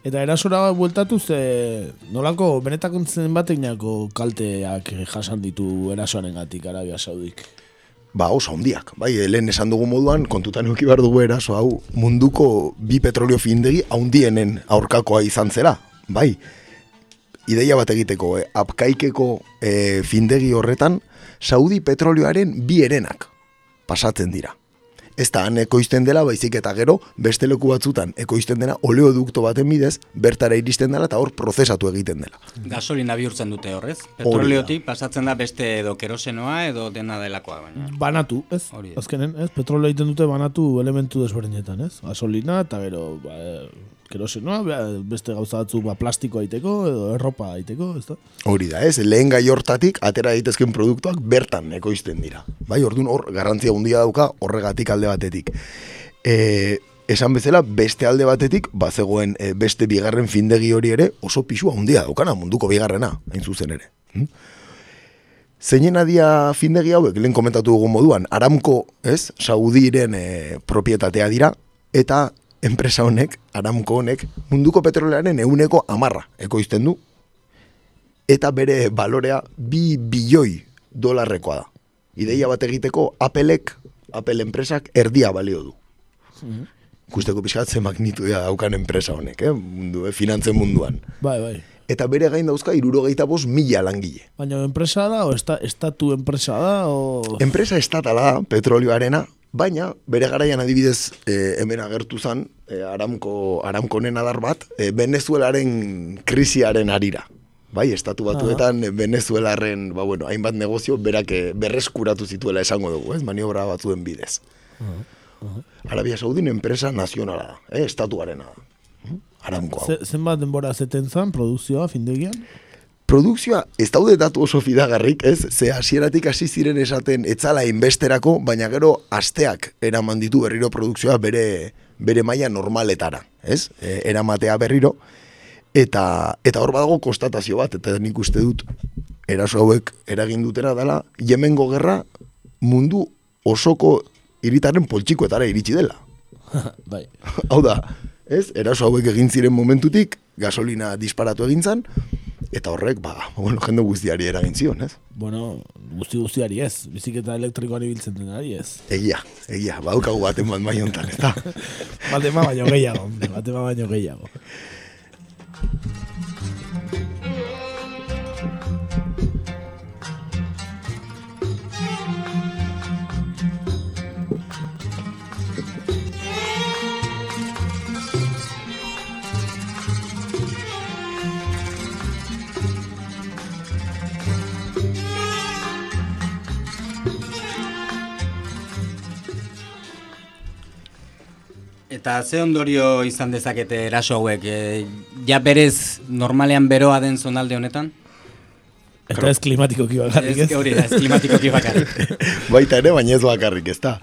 Eta erasora bueltatuz, e, nolako benetako zen bateknako kalteak jasan ditu erasoaren gatik Arabia Saudik. Ba, oso handiak. Bai, lehen esan dugu moduan, kontutan euki behar dugu eraso hau, munduko bi petrolio findegi haundienen aurkakoa izan zela. Bai, ideia bat egiteko, eh, apkaikeko eh, findegi horretan, Saudi petrolioaren bi erenak pasatzen dira. Ez da han ekoizten dela, baizik eta gero, beste leku batzutan ekoizten dena oleodukto baten bidez, bertara iristen dela eta hor prozesatu egiten dela. Gasolina bihurtzen dute horrez. Petroliotik pasatzen da beste edo kerosenoa edo dena delakoa. Baina. Banatu, ez? Azkenen, ez? Petroleo egiten dute banatu elementu desberdinetan, ez? Gasolina eta gero, ba, e, kerosenoa, ba, beste gauza batzuk ba, plastikoa aiteko edo erropa aiteko, ez da? Hori da, ez, lehen gai hortatik atera daitezken produktuak bertan ekoizten dira. Bai, orduan hor garrantzia handia dauka horregatik alde batetik. E, esan bezala, beste alde batetik, bazegoen e, beste bigarren findegi hori ere oso pisua handia daukana, munduko bigarrena, hain zuzen ere. Hm? Zeinen adia findegi hauek, lehen komentatu dugu moduan, Aramko, ez, Saudiren e, propietatea dira, eta enpresa honek, Aramko honek, munduko petrolearen euneko amarra ekoizten du, eta bere balorea bi bilioi dolarrekoa da. Ideia bat egiteko Applek, Apple enpresak erdia balio du. Ikusteko pixkat ze magnitudia daukan enpresa honek, eh? Mundu, eh? finantzen munduan. Bai, bai. Eta bere gain dauzka irurogeita bost mila langile. Baina enpresa da, o esta, estatu enpresa da, o... Enpresa estatala da, petrolioarena, baina bere garaian adibidez eh, hemen agertu zan, eh, Aramko, Aramkonen adar bat, eh, Venezuelaren krisiaren arira. Bai, estatu batuetan Venezuelaren, ba bueno, hainbat negozio berak berreskuratu zituela esango dugu, ez? Maniobra batzuen bidez. Arabia Saudin enpresa nazionala da, eh? estatuarena da. Aramko hau. Ze, zenbat denbora zeten zan, produkzioa, findegian? Produkzioa ez daude datu oso fidagarrik, ez? Ze hasieratik hasi ziren esaten etzala inbesterako, baina gero asteak eraman ditu berriro produkzioa bere bere maila normaletara, ez? E, eramatea berriro eta eta hor badago konstatazio bat eta nik uste dut eraso hauek eragin dutena dela Yemengo gerra mundu osoko hiritaren poltsikoetara iritsi dela. bai. Hau da, ez? Eraso hauek egin ziren momentutik, gasolina disparatu egin zan, eta horrek, ba, bueno, jende guztiari eragin zion, ez? Bueno, guzti guztiari ez, biziketa elektrikoan ibiltzen denari ez. Egia, egia, baukagu baten bat bai hontan, eta. Batema baino gehiago, batema baino gehiago. Eta ze ondorio izan dezakete eraso hauek? E, ja berez normalean beroa den zonalde honetan? Eta ez klimatikoki bakarrik, ez? Ez, hori da, ez klimatikoki bakarrik. Baita ere, baina ez bakarrik, ez da.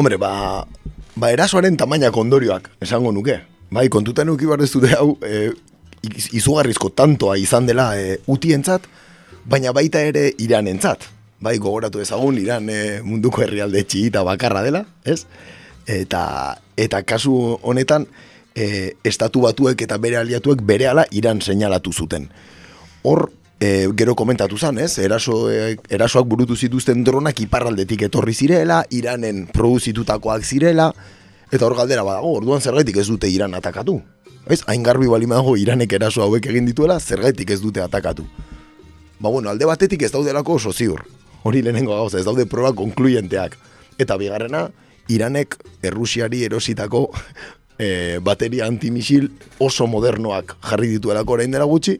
Hombre, ba, ba erasoaren tamainak ondorioak, esango nuke. Bai, kontutan nuki behar dute hau, e, iz- izugarrizko tantoa izan dela e, utientzat, baina baita ere iranentzat. Bai, gogoratu ezagun, iran e, munduko herrialde txigita bakarra dela, ez? Eta, eta kasu honetan, e, estatu batuek eta bere aliatuek berehala iran seinalatu zuten. Hor, e, gero komentatu zan, ez? Eraso, e, erasoak burutu zituzten dronak iparraldetik etorri zirela, Iranen produzitutakoak zirela, eta hor galdera badago, orduan zergaitik ez dute Iran atakatu. Ez? Hain garbi bali dago Iranek eraso hauek egin dituela, zergaitik ez dute atakatu. Ba bueno, alde batetik ez daudelako oso ziur. Hori lehenengo gauza, ez daude proba konkluyenteak. Eta bigarrena, Iranek Errusiari erositako e, bateria antimisil oso modernoak jarri dituelako orain dela gutxi,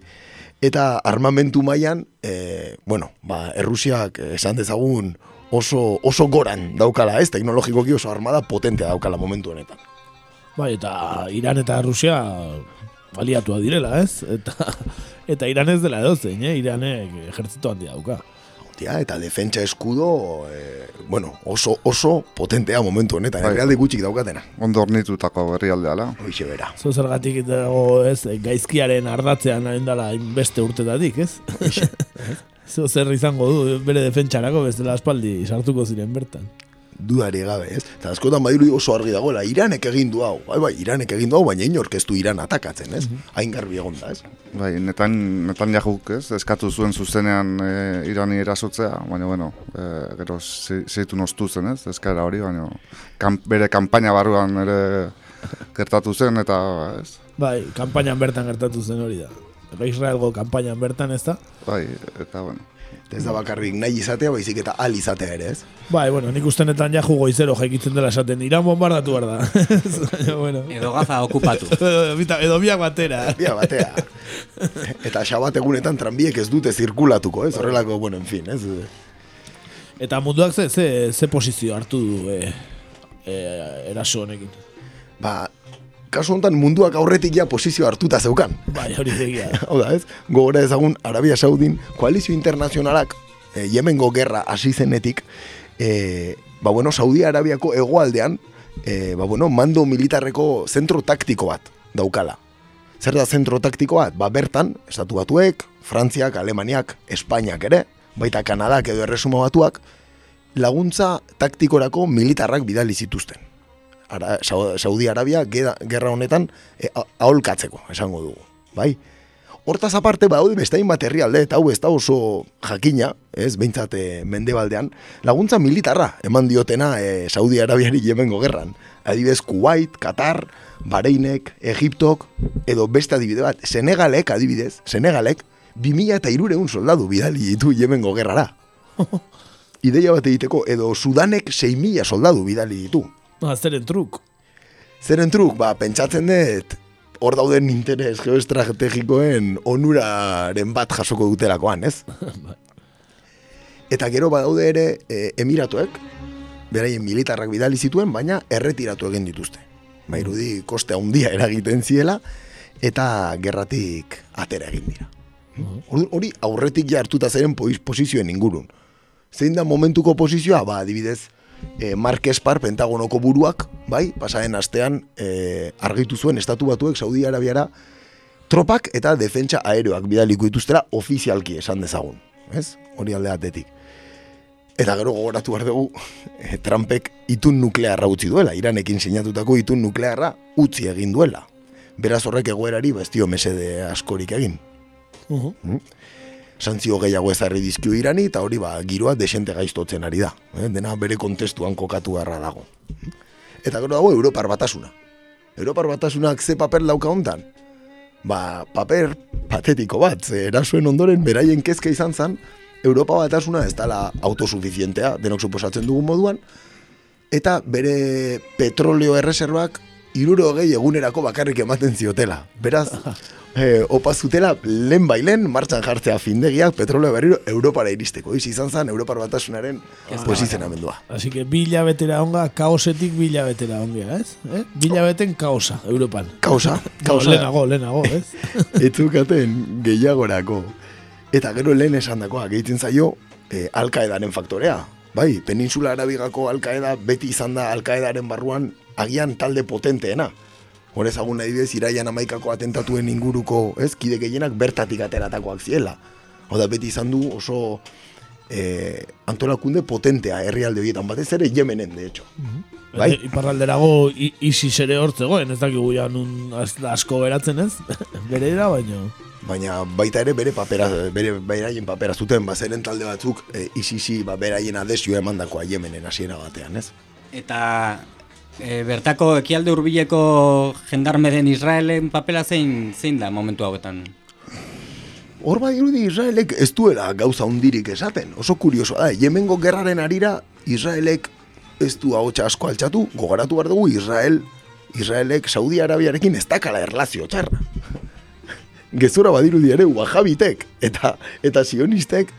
eta armamentu mailan e, bueno, ba, Errusiak esan dezagun oso, oso goran daukala, ez? Teknologikoki oso armada potentea daukala momentu honetan. Bai, eta Iran eta Rusia baliatua direla, ez? Eta, eta Iran ez dela edozein, eh? Iranek ejertzito handia dauka. Tia, eta defentsa eskudo, e, bueno, oso, oso potentea momentu honetan, Bai. herrialde gutxik daukatena. Ondo ornitutako herrialdea ala. Hoixe bera. Zo zergatik dago, ez, gaizkiaren ardatzean dala beste urtetatik, ez? Zo zer izango du bere defentsarako bestela aspaldi sartuko ziren bertan. Dudari gabe, ez? Eta askotan badiru oso argi dagoela, Iranek egin du hau. Bai, bai, Iranek egin du hau, baina inork ez du Iran atakatzen, ez? Hain garbi egon da, ez? Bai, netan, netan jahuk, ez, eskatu zuen zuzenean e, irani erasotzea, baina, bueno, e, gero ze- zeitu nostu zen, ez, eskaera hori, baina kan, bere kanpaina barruan ere gertatu zen, eta, ez, Bai, kanpainan bertan gertatu zen hori da. Israelgo kanpainan bertan ez da? bai, eta, bueno. Ez da bakarrik nahi izatea, baizik eta al izatea ere, ez? Bai, bueno, nik ustenetan ja goizero jaikitzen dela esaten, Iran bombardatu behar da. Bueno. Edo gaza okupatu. Bita- Edo biak batera. Bia batea. eta xabat egunetan tranbiek ez dute zirkulatuko, ez? Horrelako, bueno, en fin, ez? Eta munduak ze, ze, ze posizio hartu du e, e, eraso honekin. Ba, kasu honetan munduak aurretik ja posizio hartuta zeukan. Bai, hori egia. Hau da, ez? Gogora ezagun Arabia Saudin koalizio internazionalak e, Yemengo gerra hasi zenetik e, ba bueno, Saudi Arabiako hegoaldean e, ba bueno, mando militarreko zentro taktiko bat daukala. Zer da zentro taktiko bat? Ba bertan, estatu batuek, Frantziak, Alemaniak, Espainiak ere, baita Kanadak edo erresuma batuak, laguntza taktikorako militarrak bidali zituzten. Ara, Sau- Saudi Arabia gerra honetan e, aholkatzeko, esango dugu. Bai? Hortaz aparte badaude beste hainbat herrialde eta hau ez da oso jakina, ez, behintzat e, mendebaldean, laguntza militarra eman diotena e, Saudi Arabiari Yemengo gerran. Adibidez Kuwait, Qatar, Bahreinek, Egiptok, edo beste adibide bat, Senegalek adibidez, Senegalek, 2000 eta irureun soldadu bidali ditu Yemengo gerrara. Ideia bat egiteko, edo Sudanek 6.000 soldadu bidali ditu. Ba, zeren truk. Zeren truk, ba, pentsatzen dut, hor dauden interes geoestrategikoen onuraren bat jasoko dutelakoan, ez? Eta gero badaude ere e, emiratuek, beraien militarrak bidali zituen, baina erretiratu egin dituzte. Ba, irudi koste handia eragiten ziela, eta gerratik atera egin dira. Hori aurretik ja hartuta zeren posizioen ingurun. Zein da momentuko posizioa? Ba, adibidez, e, Mark Espar, Pentagonoko buruak, bai, pasaren astean e, argitu zuen estatu batuek Saudi Arabiara tropak eta defentsa aeroak bidaliko dituztera ofizialki esan dezagun. Ez? Hori alde batetik. Eta gero gogoratu behar dugu, e, Trumpek itun nuklearra utzi duela, Iranekin sinatutako itun nuklearra utzi egin duela. Beraz horrek egoerari bestio mesede askorik egin. Mm. Santzio gehiago ezarri dizkio irani eta hori ba, giroa desente gaiztotzen ari da. Eh? Dena bere kontestuan kokatu garra dago. Eta gero dago Europar batasuna. Europar batasunak ze paper lauka hontan? Ba, paper patetiko bat, ze erasuen ondoren beraien kezka izan zen, Europa batasuna ez dela autosuficientea, denok suposatzen dugun moduan, eta bere petroleo erreserbak iruro gehi egunerako bakarrik ematen ziotela. Beraz, eh, opa zutela lehen bailen martxan jartzea findegiak petroleo berriro Europara iristeko. Iz izan zen Europar batasunaren posizionamendua. Así que bi hilabetera onga, kaosetik bi hilabetera onga, ez? Eh? Bi hilabeten kaosa, Europan. Kausa, No, kausa. lehenago, lehenago, ez? Etzukaten gehiagorako. Eta gero lehen esan dakoa, gehitzen zaio, e, alkaedaren faktorea. Bai, peninsula arabigako alkaeda beti izan da alkaedaren barruan agian talde potenteena. Hor ezagun nahi bez, iraian amaikako atentatuen inguruko, ez, kide gehienak bertatik ateratakoak ziela. Hau da, beti izan du oso e, antolakunde potentea herrialde horietan, batez ere Yemenen, de hecho. Bai? Bai. Iparralderago i- ISIS ere hortzegoen, ez dakigu ja nun asko geratzen ez? Bere era, baino. baina baita ere bere papera, bere beraien papera zuten, bazeren talde batzuk e, isisi ba, beraien adesioa emandakoa Yemenen hasiera batean, ez? Eta e, bertako ekialde hurbileko jendarme den Israelen papela zein zein da momentu hauetan? Hor bai irudi Israelek ez duela gauza hundirik esaten. Oso kuriosoa da, Yemengo gerraren arira Israelek ez du ahotsa asko altxatu, gogoratu behar dugu Israel Israelek Saudi Arabiarekin ez dakala erlazio txarra. Gezura badirudi ere wahabitek eta eta sionistek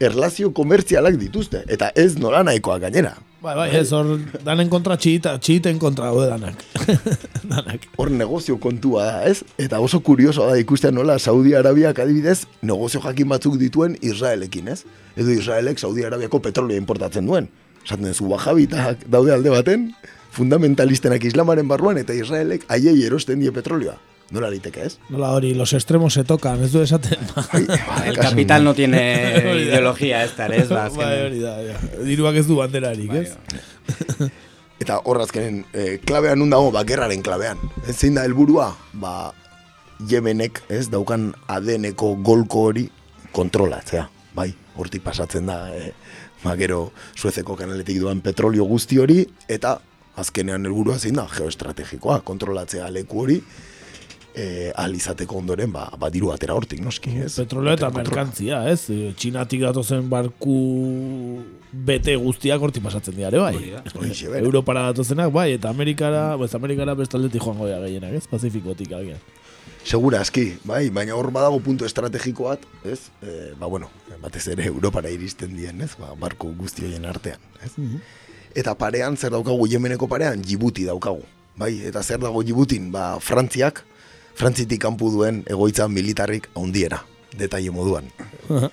erlazio komertzialak dituzte eta ez nola nahikoa gainera. Bai, bai, ez hor danen kontra txita, txiten kontra gaude danak. danak. Hor negozio kontua da, ez? Eta oso kurioso da ikustea nola Saudi Arabiak adibidez negozio jakin batzuk dituen Israelekin, ez? Edo Israelek Saudi Arabiako petrolio importatzen duen. Esaten zu wahabitak daude alde baten, fundamentalistenak islamaren barruan eta Israelek haiei erosten die petrolioa. Nola liteke, ez? Nola hori, los extremos se tocan, ez du esaten. El capital no tiene ideología ez da, ez ba, Bai, hori da, ja. Diruak ez du banderarik, ez? Eta horrazkenen, eh, klabean nun dago, ba, gerraren klabean. Ez zein da helburua, ba, Yemenek, ez, daukan adeneko golko hori kontrolatzea. Bai, hortik pasatzen da, eh, ba, gero, suezeko kanaletik duan petrolio guzti hori, eta azkenean helburua zein da, geoestrategikoa, kontrolatzea leku hori, eh, ahal izateko ondoren, ba, ba diru atera hortik, noski, ez? Petroleo eta merkantzia, ez? E, Txinatik datozen barku bete guztiak hortik pasatzen dira, ere, bai. Horixe, bera. Europara datozenak, bai, eta Amerikara, bez, Amerikara bestaldetik joango dira gehienak, ez? Pazifikotik agian. Segura aski, bai, baina hor badago puntu estrategiko bat, ez? E, ba, bueno, batez ere Europara iristen dien, ez? Ba, barko guzti horien artean, ez? Eta parean, zer daukagu Yemeneko parean, Djibouti daukagu, bai? Eta zer dago Djiboutin, ba, Frantziak, Frantzitik kanpu duen egoitza militarrik handiera, detaile moduan.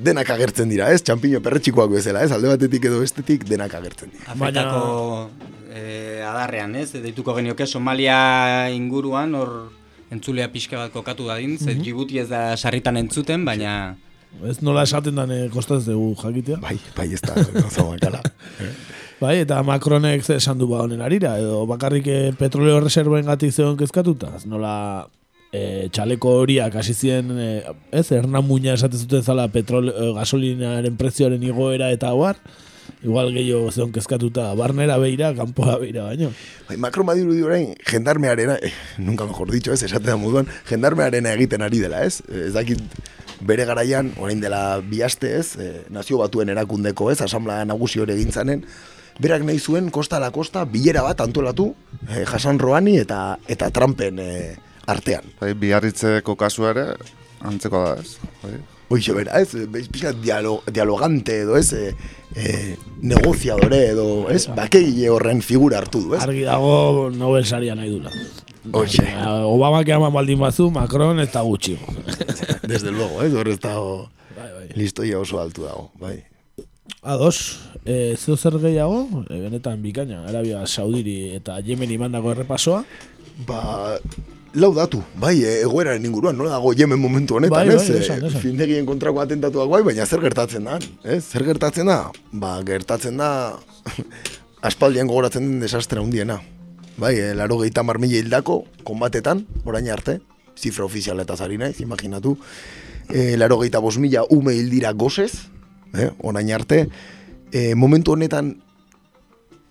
denak agertzen dira, ez? Txampiño perretxikoak bezala, ez? Alde batetik edo bestetik denak agertzen dira. Afrikako eh, adarrean, ez? Deituko genioke Somalia inguruan, hor entzulea pixka bat kokatu dadin, ze Mhm. Djibouti ez da sarritan entzuten, baina... Ez nola esaten dane kostaz dugu jakitea? Bai, bai, ez da, oso bakala. Bai, eta Macronek esan du ba honen arira, edo bakarrik eh, petroleo reservoen gatik zegoen kezkatuta, ez nola e, txaleko horiak hasi ziren, e, ez, erna muina esaten zuten zala petrole, e, gasolinaren prezioaren igoera eta hoar, igual gehiago zegoen kezkatuta, barnera beira, kanpoa beira baino. Bai, Macron badiru di orain, jendarmearena, eh, nunca mejor dicho, ez, esatea moduan, jendarmearena egiten ari dela, ez? Ez dakit bere garaian, orain dela bi aste, ez, eh, nazio batuen erakundeko, ez, asamblea nagusi hori egin zanen, berak nahi zuen kosta la kosta bilera bat antolatu eh, Hasan Rohani eta eta Trumpen eh, artean. Bai, biarritzeko kasua ere, antzeko da ez. Bai. Hoixe bera, ez, bez, pixka dialo, dialogante edo, ez, e, e, negoziadore edo, ez, bakegile horren figura hartu du, ez? Argi dago Nobel saria nahi dula. Hoxe. Obama que ama baldin bazu, Macron eta gutxi. Desde luego, ez, hor ez dago, bai, bai. listoia oso altu dago, bai. Ados, e, zeo zer gehiago, e, benetan bikaina, Arabia Saudiri eta Yemen imandako errepasoa. Ba, lau datu, bai, e, egoeraren inguruan, nola dago Yemen momentu honetan, Bai, bai, ez? esan, E, esan. Findegien kontrako atentatuak bai, baina zer gertatzen da, ez? Zer gertatzen da? Ba, gertatzen da, aspaldian gogoratzen den desastre handiena. Bai, e, laro gehieta marmila hildako, konbatetan, orain arte, zifra ofizialetaz ari naiz, imaginatu. E, laro gehieta bos mila ume hildira gozez, eh, orain arte. E, momentu honetan,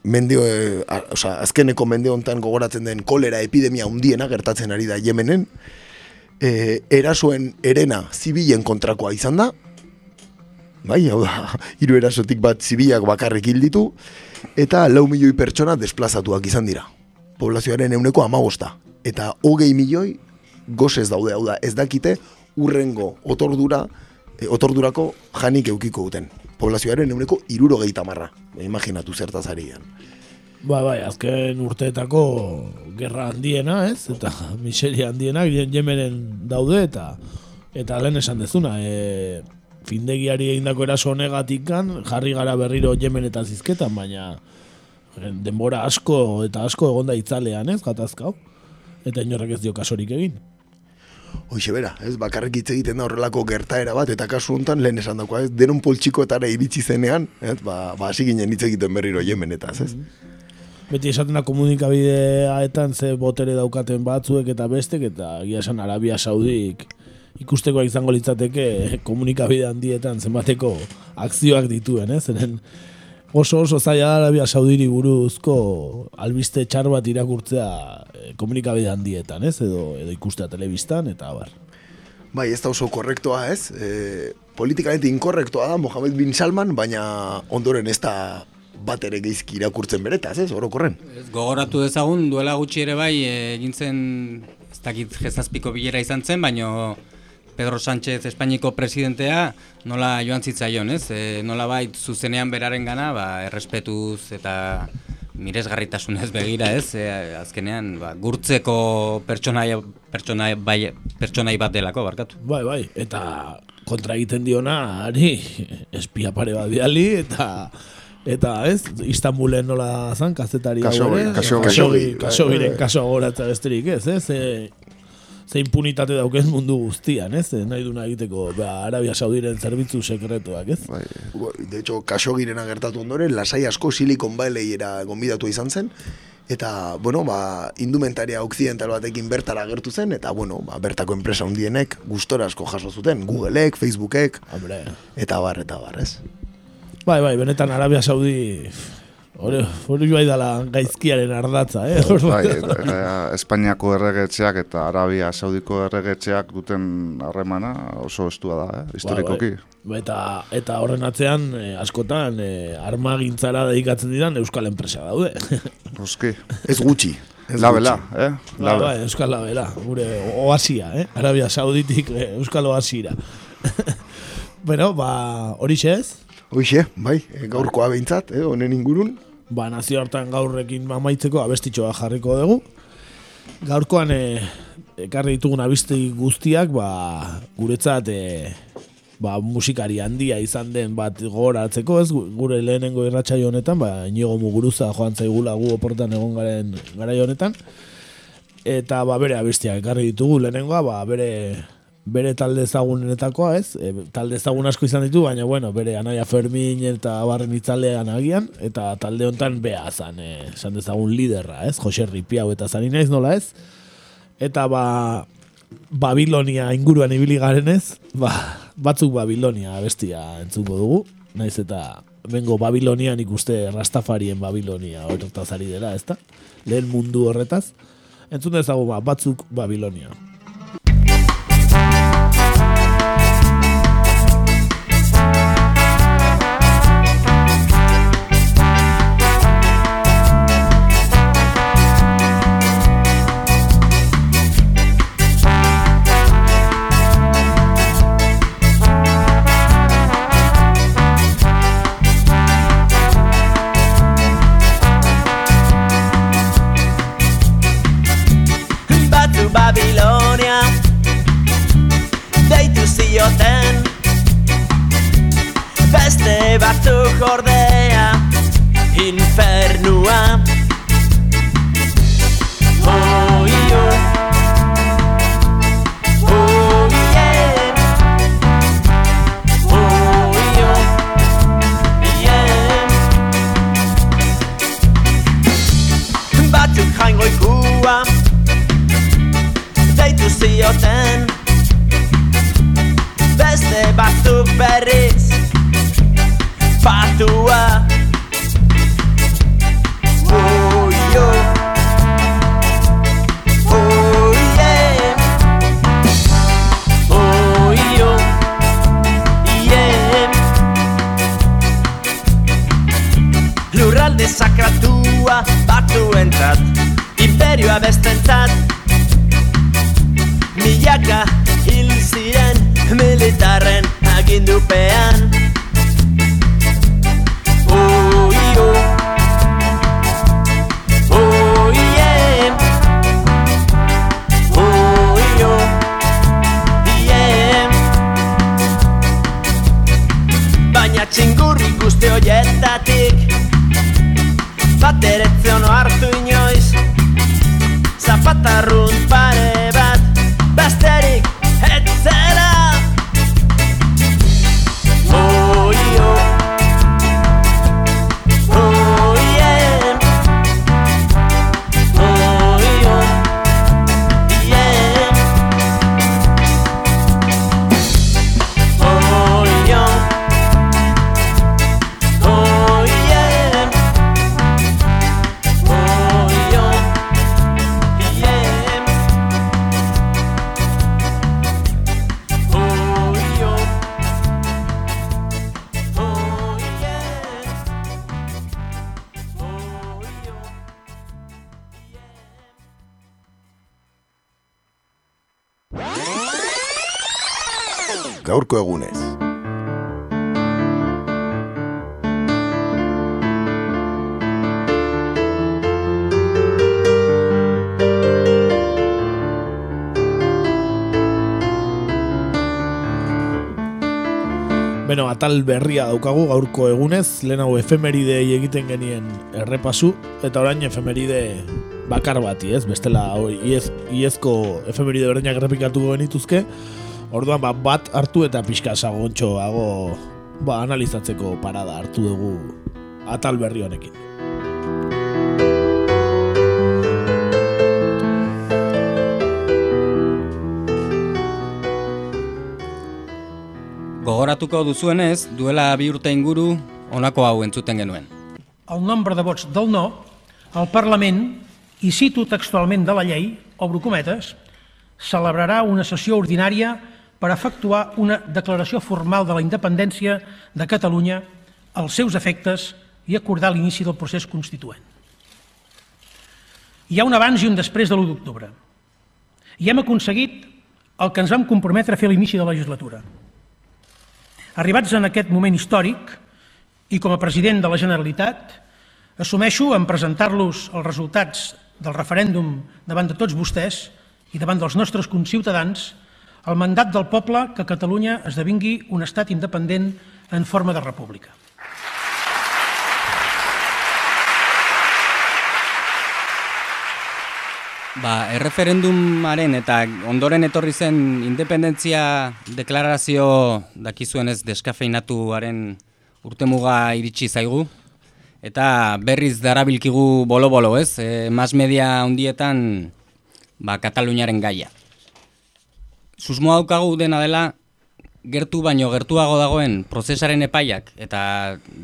mendeo, e, a, osea, azkeneko mende honetan gogoratzen den kolera epidemia handiena gertatzen ari da Yemenen. E, erasoen erena zibilen kontrakoa izan da. Bai, hau da, hiru erasotik bat zibilak bakarrik hil ditu, eta lau milioi pertsona desplazatuak izan dira. Poblazioaren euneko amagosta. Eta hogei milioi gozez daude, hau da, ez dakite urrengo otordura, otordurako janik eukiko duten. Poblazioaren euneko iruro gehi tamarra. Imaginatu zertaz ari dian. Bai, azken urteetako gerra handiena, ez? Eta miseria handienak Yemenen daude eta eta lehen esan dezuna, e, findegiari egindako eraso honegatikan jarri gara berriro Yemen eta zizketan, baina e, denbora asko eta asko egonda itzalean, ez? Gatazkau. Eta inorrek ez dio kasorik egin. Hoixe bera, ez, bakarrik hitz egiten da horrelako gertaera bat, eta kasu honetan lehen esan dakoa, ez, denon poltsikoetara iritsi zenean, ez, ba, ba ginen hitz egiten berriro Yemenetaz, ez? Beti esaten da komunikabideaetan ze botere daukaten batzuek eta bestek, eta egia esan Arabia Saudik ikustekoa izango litzateke komunikabide handietan zenbateko akzioak dituen, ez? Zeren oso oso zaila da Arabia Saudiri buruzko albiste txar bat irakurtzea eh, komunikabide handietan, ez? Edo, edo ikustea telebistan, eta abar. Bai, ez da oso korrektoa, ez? E, politikalmente inkorrektoa da Mohamed bin Salman, baina ondoren ez da bat ere geizki irakurtzen beretaz, ez, orokorren. Ez, gogoratu dezagun duela gutxi ere bai egin zen ez dakit jezazpiko bilera izan zen, baino Pedro Sánchez Espainiko presidentea nola joan zitzaion, ez? E, nola bait zuzenean beraren gana, ba, errespetuz eta miresgarritasunez begira, ez? E, azkenean, ba, gurtzeko pertsonai, pertsonai, bai, pertsonai bat delako, barkatu. Bai, bai, eta kontra egiten diona, ari, espia pare bat biali, eta eta ez, Istanbulen nola zan, kazetari Kasogi, kasogi. kasogi, kasogiren kaso agoratza besterik, ez, ez, e, ze impunitate dauken mundu guztian, ez, e, nahi duna egiteko, ba, Arabia Saudiren zerbitzu sekretuak, ez? Bai. De hecho, Kasogiren agertatu ondoren, lasai asko Silicon Valleyera gonbidatu izan zen, eta, bueno, ba, indumentaria occidental batekin bertara agertu zen, eta, bueno, ba, bertako enpresa hundienek gustora asko jaso zuten, Googleek, Facebookek, Hombre. eta bar, eta bar, ez? Bai, bai, benetan Arabia Saudi hori hori bai dala gaizkiaren ardatza, eh? Bai, Espainiako erregetxeak eta Arabia Saudiko erregetxeak duten harremana oso estua da, eh? historikoki. Bai, bai. Eta, eta horren atzean, eh, askotan, eh, armagintzara dedikatzen diran Euskal Enpresa daude. Oski. Ez gutxi. Ez Labela, eh? Bai, Labe. bai, Euskal Labela, gure oasia, eh? Arabia Sauditik eh, Euskal Oasira. bueno, ba, hori ez? Hoixe, bai, e, gaurkoa behintzat, eh, honen ingurun. Ba, nazio hartan gaurrekin amaitzeko abestitxoa jarriko dugu. Gaurkoan e, ekarri ditugun abesti guztiak, ba, guretzat e, ba, musikari handia izan den bat gogoratzeko, ez gure lehenengo irratsaio honetan, ba, inigo muguruza joan zaigula gu oportan egon garen garai honetan. Eta ba, bere abestiak ekarri ditugu lehenengoa, ba, bere bere talde ezagunenetakoa, ez? E, talde ezagun asko izan ditu, baina bueno, bere Anaia Fermin eta barren itzalean agian, eta talde hontan bea zan, e, esan dezagun liderra, ez? Jose Ripiau eta zari naiz nola ez? Eta ba, Babilonia inguruan ibili garen ez, ba, batzuk Babilonia bestia entzungo dugu, naiz eta bengo Babilonian ikuste Rastafarien Babilonia horretaz ari dela, ezta? Lehen mundu horretaz. Entzun dezagun ba, batzuk Babilonia. Batzuk ordea gaurko egunez. Beno, atal berria daukagu gaurko egunez, lehenago efemeridei egiten genien errepasu, eta orain efemeride bakar bati, ez? Bestela, hoi, iez, iezko efemeride berdinak errepikatuko genituzke, orduan ba, bat hartu eta pixka sagontxoago ba, analizatzeko parada hartu dugu atal berri honekin. Gogoratuko duzuenez, duela bi urte inguru honako hau entzuten genuen. El nombre de vots del no, el Parlament, i cito textualment de la llei, obro cometes, celebrarà una sessió ordinària per efectuar una declaració formal de la independència de Catalunya als seus efectes i acordar l'inici del procés constituent. Hi ha un abans i un després de l'1 d'octubre. I hem aconseguit el que ens vam comprometre a fer a l'inici de la legislatura. Arribats en aquest moment històric, i com a president de la Generalitat, assumeixo en presentar-los els resultats del referèndum davant de tots vostès i davant dels nostres conciutadans el mandat del poble que Catalunya esdevingui un estat independent en forma de república. Ba, erreferendumaren eta ondoren etorri zen independentzia deklarazio dakizuenez deskafeinatuaren urtemuga iritsi zaigu. Eta berriz darabilkigu bolo-bolo, ez? E, mas media hundietan ba, Kataluniaren gaia. Susmoa daukagu dena dela, gertu baino gertuago dagoen prozesaren epaiak eta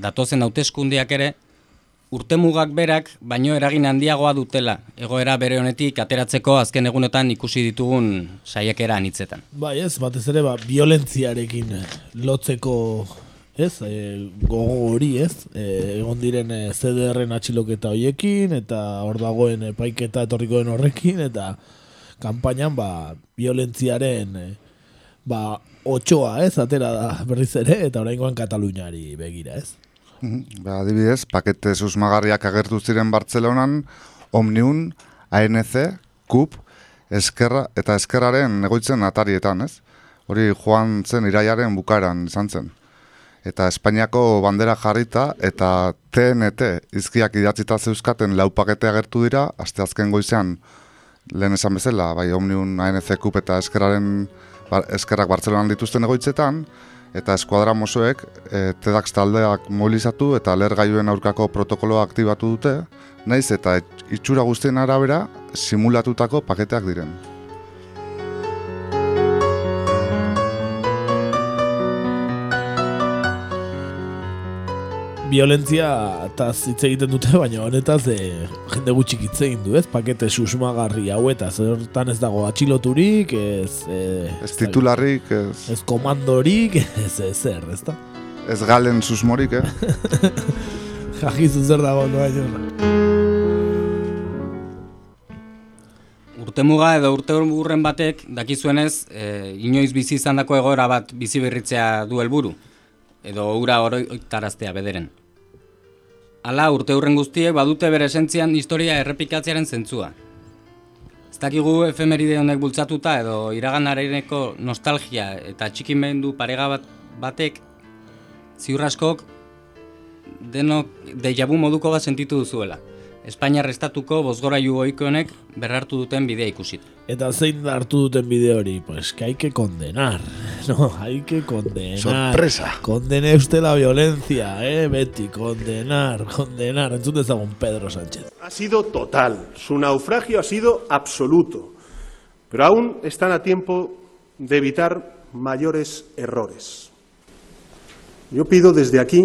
datozen hauteskundeak ere, urtemugak berak baino eragin handiagoa dutela, egoera bere honetik ateratzeko azken egunetan ikusi ditugun saiakera anitzetan. Bai ez, batez ere, ba, violentziarekin lotzeko ez, e, gogo hori ez, e, egon diren e, CDR-en atxiloketa hoiekin, eta hor dagoen epaiketa etorriko den horrekin, eta kanpainan ba, violentziaren e, ba, otxoa ez, atera da berriz ere, eta oraingoan Kataluniari begira ez. Ba, adibidez, pakete susmagarriak agertu ziren Bartzelonan, Omniun, ANC, KUP, Eskerra eta Eskerraren egoitzen atarietan, ez? Hori joan zen iraiaren bukaeran izan zen. Eta Espainiako bandera jarrita eta TNT izkiak idatzita zeuzkaten lau pakete agertu dira, asteazken goizean lehen esan bezala, bai Omniun, ANC, KUP eta Eskerraren bar, Eskerrak Bartzelonan dituzten egoitzetan, eta eskuadra mozoek e, TEDx taldeak mobilizatu eta lergailuen aurkako protokoloa aktibatu dute, naiz eta itxura guztien arabera simulatutako paketeak diren. Violentzia eta hitz egiten dute, baina honetaz e, jende gutxik hitz egin du, ez? Pakete susmagarri hau eta zertan ez dago atxiloturik, ez... E, ez titularrik, ez... Ez komandorik, ez ez zer, ez da? Ez galen susmorik, eh? Jakizu zer dago, no Urtemuga edo urte urren batek dakizuenez, e, inoiz bizi izandako egoera bat bizi berritzea du helburu edo ura oroitaraztea bederen. Hala, urte hurren guztiek badute bere esentzian historia errepikatzearen zentzua. Ez dakigu efemeride honek bultzatuta edo iraganareneko nostalgia eta txikimendu parega bat batek ziurraskok denok deiabu moduko bat sentitu duzuela. Espainiar estatuko bozgorailu honek berrartu duten bidea ikusit. Eta zein hartu duten bide hori? Pues que hay que condenar. No, hay que condenar. Sorpresa. Condene usted la violencia, eh, Betty. Condenar, condenar. Entzun dezagun Pedro Sánchez. Ha sido total. Su naufragio ha sido absoluto. Pero aún están a tiempo de evitar mayores errores. Yo pido desde aquí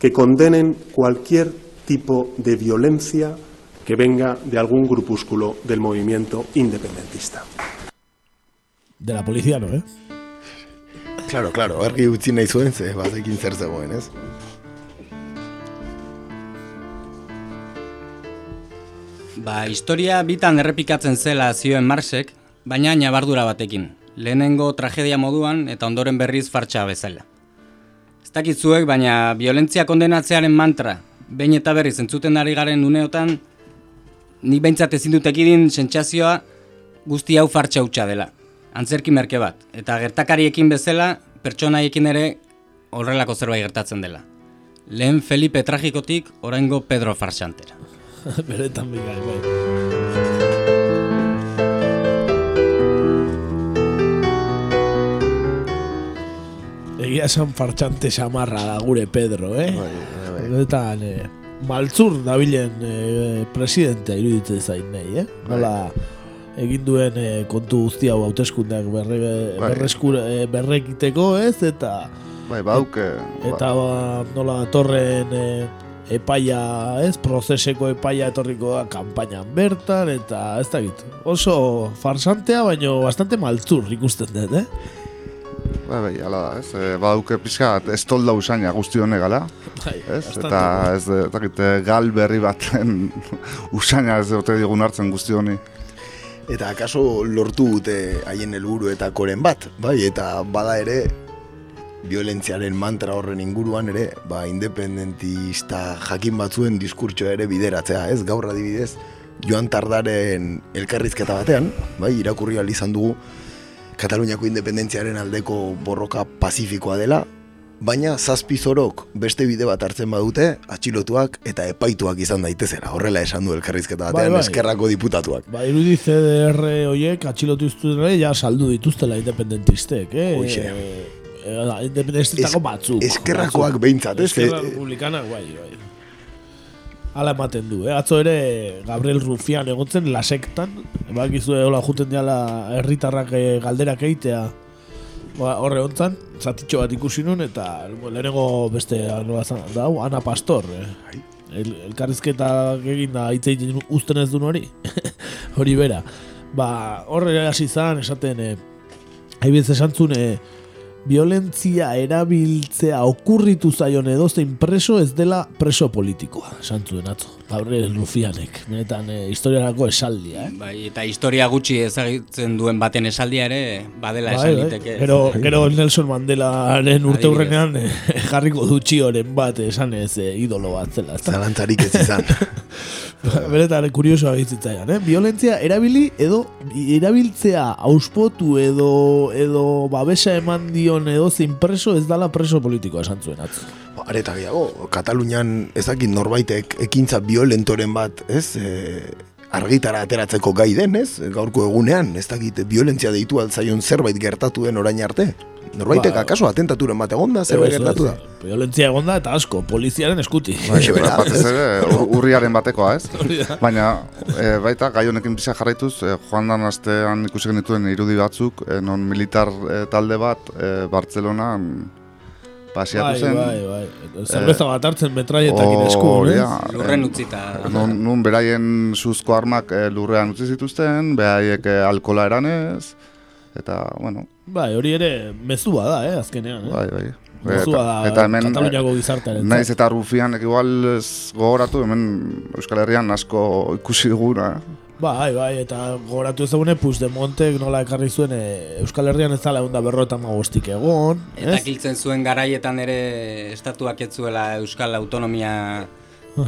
que condenen cualquier tipo de violencia que venga de algún grupúsculo del movimiento independentista. De la policía, ¿no, eh? Claro, claro, argi utzi nahi zuen, ze batekin zer zegoen, ez? Ba, historia bitan errepikatzen zela zioen Marxek, baina nabardura batekin. lehenengo tragedia moduan eta ondoren berriz fartxa bezala. Ez dakit zuek, baina violentzia kondenatzearen mantra, behin eta berriz entzuten ari garen uneotan, nik behintzat ezin dut ekidin sentsazioa guzti hau fartxa hutsa dela. Antzerki merke bat, eta gertakariekin bezala, pertsonaiekin ere horrelako zerbait gertatzen dela. Lehen Felipe tragikotik, oraingo Pedro farsantera. Beretan bigai, bai. Egia esan fartxante samarra da gure Pedro, eh? Beretan, eh, maltzur dabilen eh, presidentea iruditzen zain nahi, eh? Nola egin duen eh, kontu guzti hau hauteskundeak berre, Bai. berreskura, eh, berrekiteko, ez? Eta Bai, bauke. eta ba, nola torren eh, epaia, ez, prozeseko epaia etorriko da kanpainan bertan, eta ez dakit, oso farsantea, baino bastante maltzur ikusten dut, eh? Bai, bai, ala da, ez? E, badauke pixka, ez tolda usaina guzti honegala. Bai, ez? Eta ez, dakit, eh, gal berri baten usaina ez dute digun hartzen guzti honi. Eta akaso lortu dute haien helburuetakoren bat, bai, eta bada ere violentziaren mantra horren inguruan ere, ba, independentista jakin batzuen diskurtsoa ere bideratzea, ez? Gaur adibidez, Joan Tardaren elkarrizketa batean, bai, irakurri izan dugu, Kataluniako independentziaren aldeko borroka pazifikoa dela, baina zazpi zorok beste bide bat hartzen badute, atxilotuak eta epaituak izan daitezela. Horrela esan du elkarrizketa Bai, batean bai. eskerrako diputatuak. Ba, irudi CDR hoiek atxilotu iztutela, ja saldu dituztela independentistek, eh? Hoxe. Eh, eh, independentistako batzuk. eskerrakoak behintzat? Eskerra Eh, republikanak, bai, bai. Hala ematen du, eh? Atzo ere Gabriel Rufian egotzen lasektan, bakizu hola juten diala herritarrak eh, galderak eitea ba, horre hontzan, zatitxo bat ikusi nun, eta lehenengo beste da, Ana Pastor, eh? El, elkarrizketak egin da hitz egiten uzten ez duen hori, hori bera. Ba, horre hasi zan, esaten, eh, haibitz esan zuen, eh, violentzia erabiltzea okurritu zaion edozein preso ez dela preso politikoa, esan zuen atzo. Gabriel Rufianek, benetan eh, historiarako esaldia, eh? Bai, eta historia gutxi ezagitzen duen baten esaldia ere badela Bai, esan bai. liteke. Gero, gero Nelson Mandelaren urte hurrenean eh, jarriko dutxioren bat esan ez eh, idolo bat zela. Zalantzarik ez izan. Beretan kuriosoa gizitzaian, eh? Violentzia erabili edo erabiltzea auspotu edo edo babesa eman dion edo zein preso ez dala preso politikoa esan zuen atzo. Areta gehiago, Katalunian ez dakit norbaitek ekintza violentoren bat, ez? E, argitara ateratzeko gai den, ez? Gaurko egunean, ez dakit violentzia deitu altzaion zerbait gertatu den orain arte. Norbaitek Ba- akaso atentaturen bat egon da, zerbait ez, gertatu da. Violentzia egon da eta asko, poliziaren eskuti. Bai, batez ere, ur- urriaren batekoa, ez? Baina, e, baita, gai honekin bisa jarraituz, e, joan dan astean ikusi genituen irudi batzuk, e, non militar e, talde bat, e, Bartzelonan pasiatu Bai, zen. bai, bai. Zerbeza bat hartzen metraietakin esku, Hori ez? da, Lurren e, utzita. Nun, nun beraien suzko armak e, lurrean utzi zituzten, beraiek alkola eranez, eta, bueno, Bai, hori ere mezua da, eh, azkenean. Eh? Bai, bai. Mezua da eta hemen, Kataluniako eh, gizartearen. Naiz eta Rufianek igual gogoratu, hemen Euskal Herrian asko ikusi duguna. Bai, bai, eta gogoratu ezagune Puigdemontek nola ekarri zuen eh, Euskal Herrian ez zala egun da berrota magostik egon, Eta ez? kiltzen zuen garaietan ere estatuak ez zuela Euskal Autonomia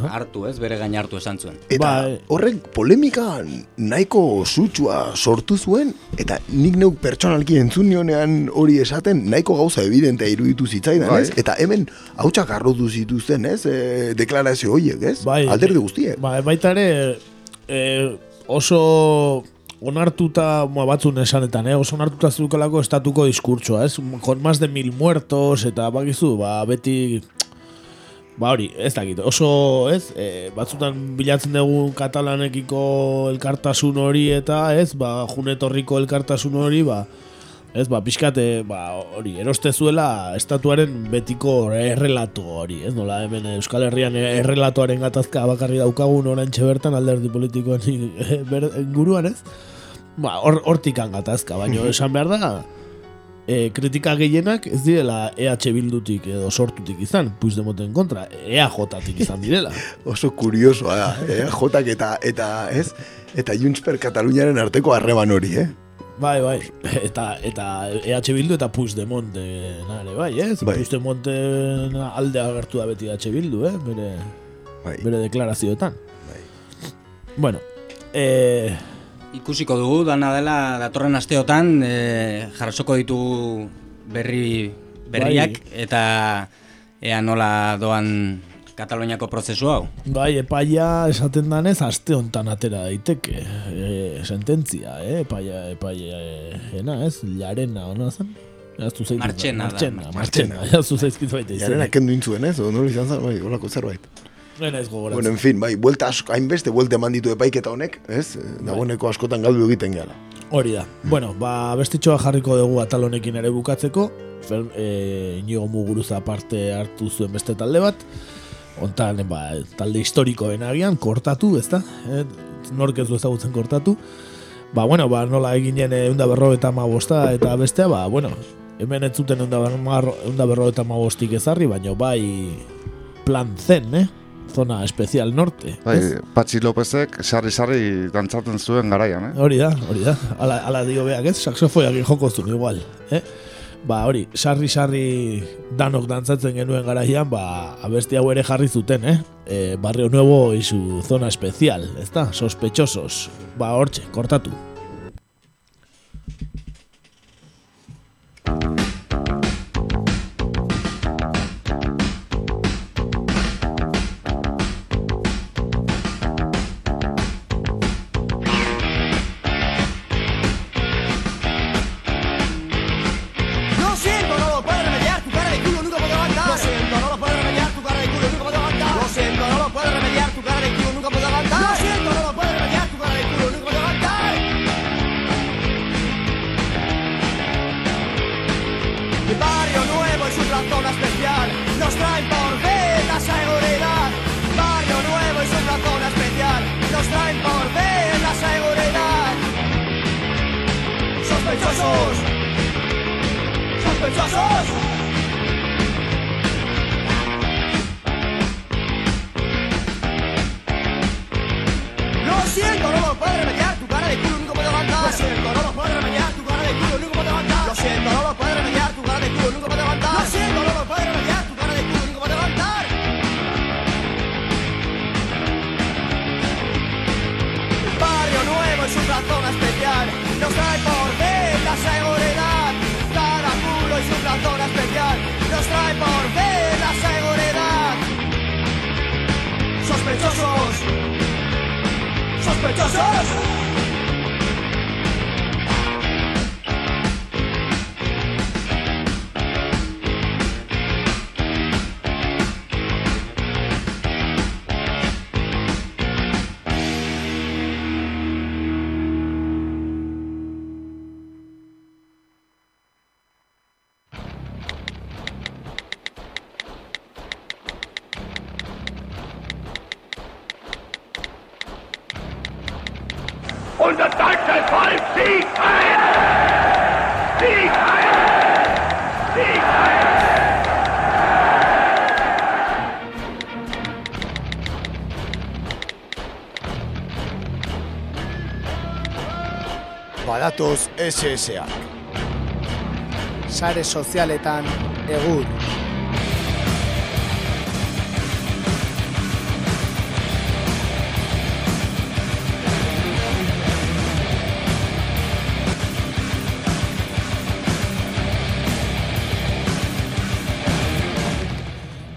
hartu, ez? Bere gain hartu esan zuen. Eta horrek polemika nahiko sutsua sortu zuen, eta nik neuk pertsonalki entzun nionean hori esaten, nahiko gauza evidentea iruditu zitzaidan, Bai. ez? Eta hemen hautsak arrotu zituzten, ez? E, deklarazio horiek, ez? Bai, Alderdi guztiek. Ba, baita ere eh, oso onartuta moa batzun esanetan, eh? oso onartuta zukelako estatuko diskurtsoa, ez? Con más de mil muertos, eta bakizu, ba, beti Ba hori, ez dakit, oso, ez, e, batzutan bilatzen dugu katalanekiko elkartasun hori eta, ez, ba, junetorriko elkartasun hori, ba, ez, ba, pixkate, ba, hori, eroste zuela estatuaren betiko errelato hori, ez, nola, hemen Euskal Herrian errelatoaren gatazka bakarri daukagun orantxe bertan alderdi politikoen ber- inguruan, ez, ba, hor, hortikan gatazka, baina esan behar da, e, kritika gehienak ez direla EH Bildutik edo sortutik izan, Puigdemonten kontra, EAJ-tik izan direla. Oso kuriosoa da, eh? Jotak eta, eta, ez? Eta Junts per Kataluniaren arteko harreman hori, eh? Bai, bai. Eta, eta EH Bildu eta Puigdemont eh, nare, bai, ez? Bai. Puigdemont alde agertu da beti EH Bildu, eh? Bere, bai. bere deklarazioetan. Bueno, eh, Ikusiko dugu, dana dela datorren asteotan e, jarrasoko ditugu berri berriak eta ea nola doan Kataloniako prozesu hau. bai, epaia esaten danez aste hontan atera daiteke. E, sententzia, eh? Epaia, epaia, eh, ena, ez? Larena, ona zen? Jaztu zaizkit. Martxena da, Martxena, Martxena. martxena. Jaztu zaizkit baita Jaren izenek. akendu intzuen, ez? O nola izan zen, bai, holako zerbait. Nena ez gogoratzen. Bueno, en fin, bai, buelta asko, hainbeste, buelta eman ditu epaiketa honek, ez? Dagoeneko askotan galdu egiten gala. Hori da. Bueno, ba, bestitxoa jarriko dugu atal honekin ere bukatzeko. Fer, e, Inigo Muguruza parte hartu zuen beste talde bat. Hontan, ba, talde historikoen agian, kortatu, ez da? E, nork ez du ezagutzen kortatu. Ba, bueno, ba, nola eginen eunda berro eta bosta eta bestea, ba, bueno, hemen ez zuten eunda, eunda berro eta bostik ezarri, baina bai plan zen, eh? Zona especial norte. Bai, ez? Patxi Lopezek sarri-sarri dantzaten zuen garaian, eh? Hori da, hori da. Ala, ala dio beak, ez? Saxofoiak joko zuen igual, eh? Ba, hori, sarri-sarri danok dantzatzen genuen garaian, ba, abesti hau ere jarri zuten, eh? E, barrio Nuevo y su zona especial, ez da? Sospechosos. Ba, hortxe, kortatu. Sospechosos. Badatoz SSA. Sare sozialetan egur.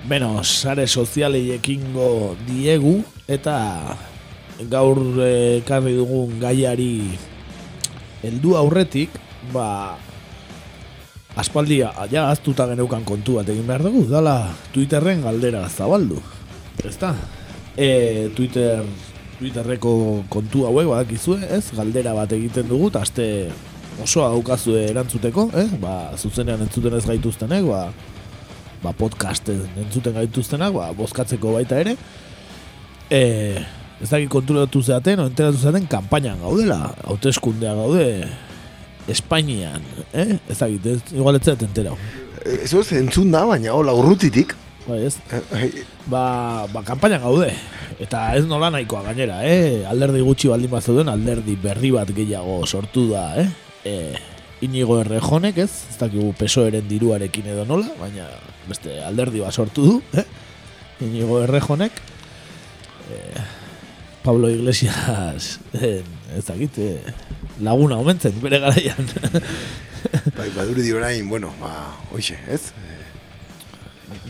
Beno, sare sozialei ekingo diegu eta gaur eh, ekarri dugun gaiari heldu aurretik, ba aspaldia ja aztuta geneukan kontu bat egin behar dugu, dala Twitterren galdera zabaldu. Ezta? E, Twitter Twitterreko kontu hauek badakizue, ez? Galdera bat egiten dugu, eta aste osoa daukazue erantzuteko, eh? Ba, zuzenean entzuten ez gaituztenek, ba, ba podcasten entzuten gaituztenak, ba, bozkatzeko baita ere. E, ez dakit konturatu zeaten, o enteratu zeaten, kampainan gaudela, hauteskundea gaude, Espainian, eh? Ez dakit, ez, igual ez zaten enterau. Ez ez entzun da, baina hola urrutitik. Bai, ez? Ba, ba, kampainan gaude. Eta ez nola nahikoa gainera, eh? Alderdi gutxi baldin bat zeuden, alderdi berri bat gehiago sortu da, eh? e, inigo errejonek, ez? Ez dakigu pesoeren diruarekin edo nola, baina beste alderdi bat sortu du, eh? Inigo errejonek, e, Pablo Iglesias, eh, ez dakit, eh, laguna omentzen, bere garaian. Bai, baduri di orain, bueno, ba, hoxe, ez? Eh,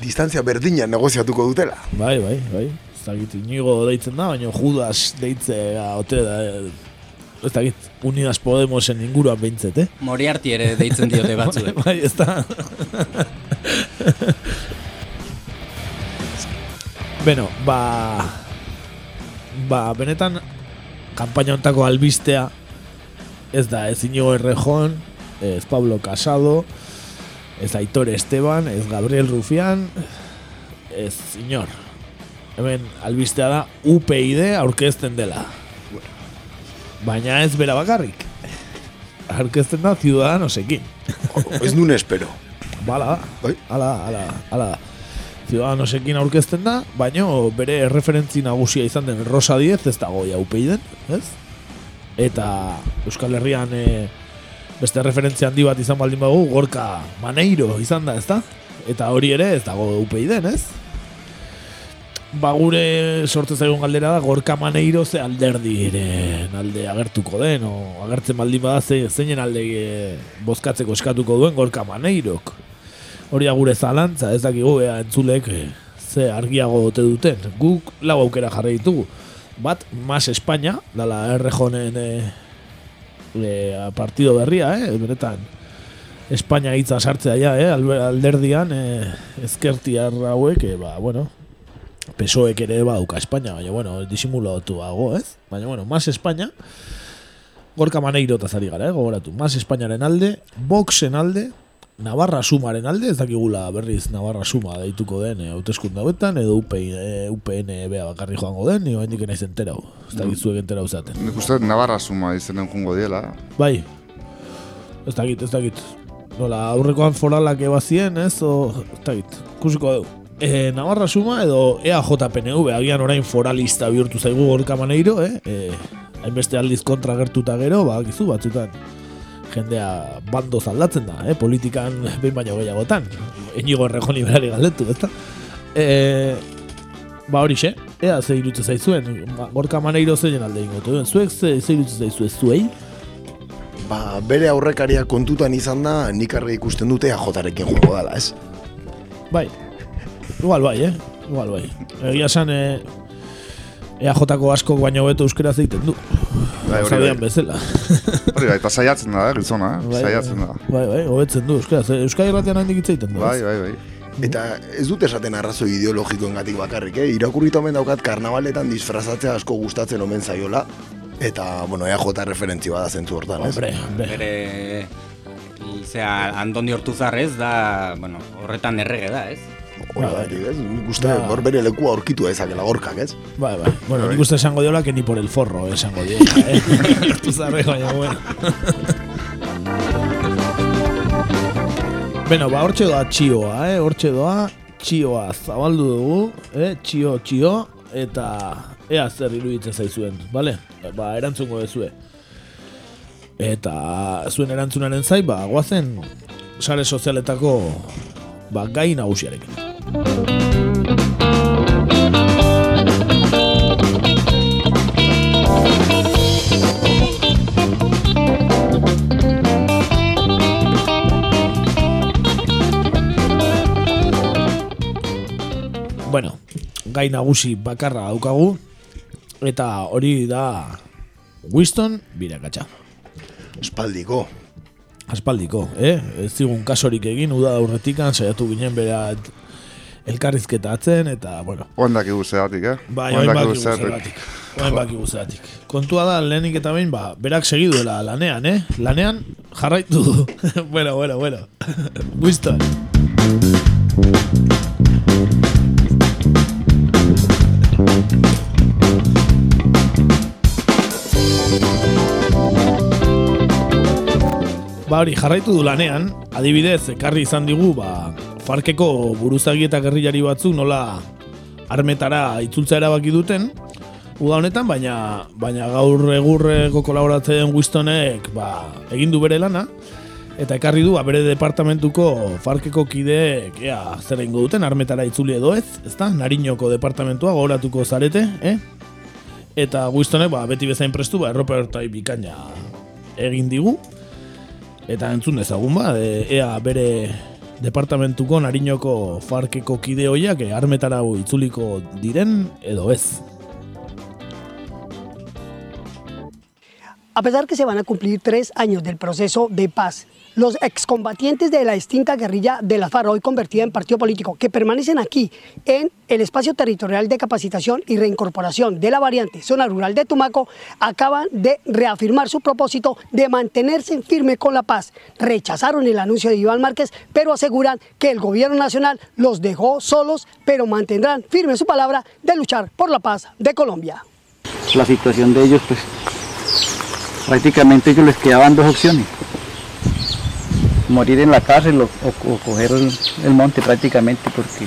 Distantzia berdina negoziatuko dutela. Bai, bai, bai. Ez dakit, inigo deitzen da, baina Judas deitzea ote da, eh, ez dakit, Unidas Podemosen inguruan behintzet, eh? Moriarty ere deitzen diote batzuek. bai, ez da. Beno, ba... Ba, benetan, kampaina ontako albistea ez da, ez Inigo Errejon, ez Pablo Casado, ez Aitor Esteban, ez Gabriel Rufián, ez Inor. Hemen albistea da UPyD aurkezten dela. Baina ez bera bakarrik. Aurkezten da Ciudadanosekin. Ez nun espero. Bala, bai. ala, ala, ala. Ciudadanosekin aurkezten da, baina bere referentzi nagusia izan den Rosa Diez ez dago ja UPyDen, ez? Eta Euskal Herrian e, beste referentzia handi bat izan baldin bagu, Gorka Maneiro izan da, ezta? Eta hori ere ez dago UPyDen, ez? Ba gure sortu zaigun galdera da Gorka Maneiro ze alderdiren alde agertuko den o agertzen baldin bada ze, zeinen alde e, bozkatzeko eskatuko duen Gorka Maneirok. Hori da gure zalantza, ez dakigu ea entzulek e, ze argiago ote duten. Guk lau aukera jarri ditugu. Bat, Mas España, dala errejonen e, e, partido berria, eh? benetan. Espainia hitza sartzea ja, eh? alderdian e, ezkertiar hauek, e, ba, bueno, PSOEk ere badauka Espainia, baina, bueno, disimulatu hago, ez? Baina, bueno, Mas España, Gorka Maneiro tazari gara, eh? gogoratu. Mas Espainiaren alde, Voxen alde, Navarra Sumaren alde, ez dakigula berriz Navarra Suma deituko den eh, hauteskunde hauetan, edo UPN, eh, UPN bea bakarri joango den, nio hendik naiz enterau. Ez dakit zuek enterau zaten. Nik uste Navarra suma izenen jungo diela. Bai, ez dakit, ez dakit. Nola, aurrekoan foralak ebazien, ez, o, ez dakit, kusiko dugu. E, Navarra Suma edo E EAJPNV, agian orain foralista bihurtu zaigu gorka maneiro, eh? E, hainbeste aldiz kontra gertuta gero, ba, gizu batzutan jendea bando aldatzen da, eh? politikan behin baino gehiagotan. Inigo errejoni berari galdetu, ezta? E, ba hori xe, ea ze irutze zaizuen, ba, gorka maneiro zein alde ingo duen, zuek ze, ze irutze zaizue zuei? Ba, bere aurrekaria kontutan izan da, nik argi ikusten dute AJ-rekin joango dala, ez? Bai, igual bai, eh? Igual bai. Egia esan, eh, EAJ-ko asko baino beto euskera zeiten du. Bai, hori bai. bezala. Hori da, eta saiatzen da, eh, gizona, eh? Bai, saiatzen bai. da. Bai, bai, hobetzen du euskera. Ze Euskal Irratian handik hitz egiten du. Bai, bai, bai. Eta ez dut esaten arrazoi ideologikoengatik bakarrik, eh? Irakurrita omen daukat karnavaletan disfrazatzea asko gustatzen omen zaiola. Eta, bueno, EAJ referentzi bada zentzu hortan, ez? Hombre, hombre. Bere... Zera, Andoni Hortuzar ez da, bueno, horretan errege da, ez? Horregatik, ez? Nik uste Ba. hor bere lekua aurkitu ezakela gorkak, ez? Bai, bai. Bueno, nik uste esango diola que ni por el forro esango diola, eh? Hartu zarre, baina, bueno. Beno, ba, hortxe doa txioa, eh? Hortxe doa txioa zabaldu dugu, eh? Txio, txio, eta ea zer iruditzen zaizuen, bale? Ba, erantzungo dezue. Eta zuen erantzunaren zai, ba, guazen sare sozialetako ba, gai nagusiarekin. Bueno, gai nagusi bakarra daukagu eta hori da Winston birakatxa. Espaldiko. Aspaldiko, eh? Ez zigun kasorik egin, uda aurretikan, saiatu ginen bera elkarrizketa atzen, eta, bueno, Oen dakigu zeratik, eh? Bai, bakigu zeratik. zergatik. Oin bakigu zergatik. Kontua da, lehenik eta behin, ba, berak segiduela lanean, eh? Lanean jarraitu du. bueno, bueno, bueno. Winston. Ba hori, jarraitu du lanean, adibidez, ekarri izan digu, ba, Farkeko buruzagi eta gerrilari batzuk nola armetara itzultzea erabaki duten, uda honetan, baina, baina gaur egurreko kolaboratzen Wistonek ba, egin du bere lana, eta ekarri du ba, bere departamentuko farkeko kideek ea, zer egingo duten, armetara itzuli edo ez, ezta? Nariñoko departamentua gogoratuko zarete, eh? Eta Wistonek ba, beti bezain prestu, ba, erropertai bikaina egin digu, eta entzun dezagun ba, e, ea bere departamentuko nariñoko farkeko kide hoiak armetara itzuliko diren edo ez. A pesar que se van a cumplir tres años del proceso de paz, los excombatientes de la extinta guerrilla de la FARC, hoy convertida en partido político, que permanecen aquí en el espacio territorial de capacitación y reincorporación de la variante zona rural de Tumaco, acaban de reafirmar su propósito de mantenerse firme con la paz. Rechazaron el anuncio de Iván Márquez, pero aseguran que el gobierno nacional los dejó solos, pero mantendrán firme su palabra de luchar por la paz de Colombia. La situación de ellos, pues prácticamente ellos les quedaban dos opciones. Morir en la cárcel o, o- o coger el, el monte prácticamente porque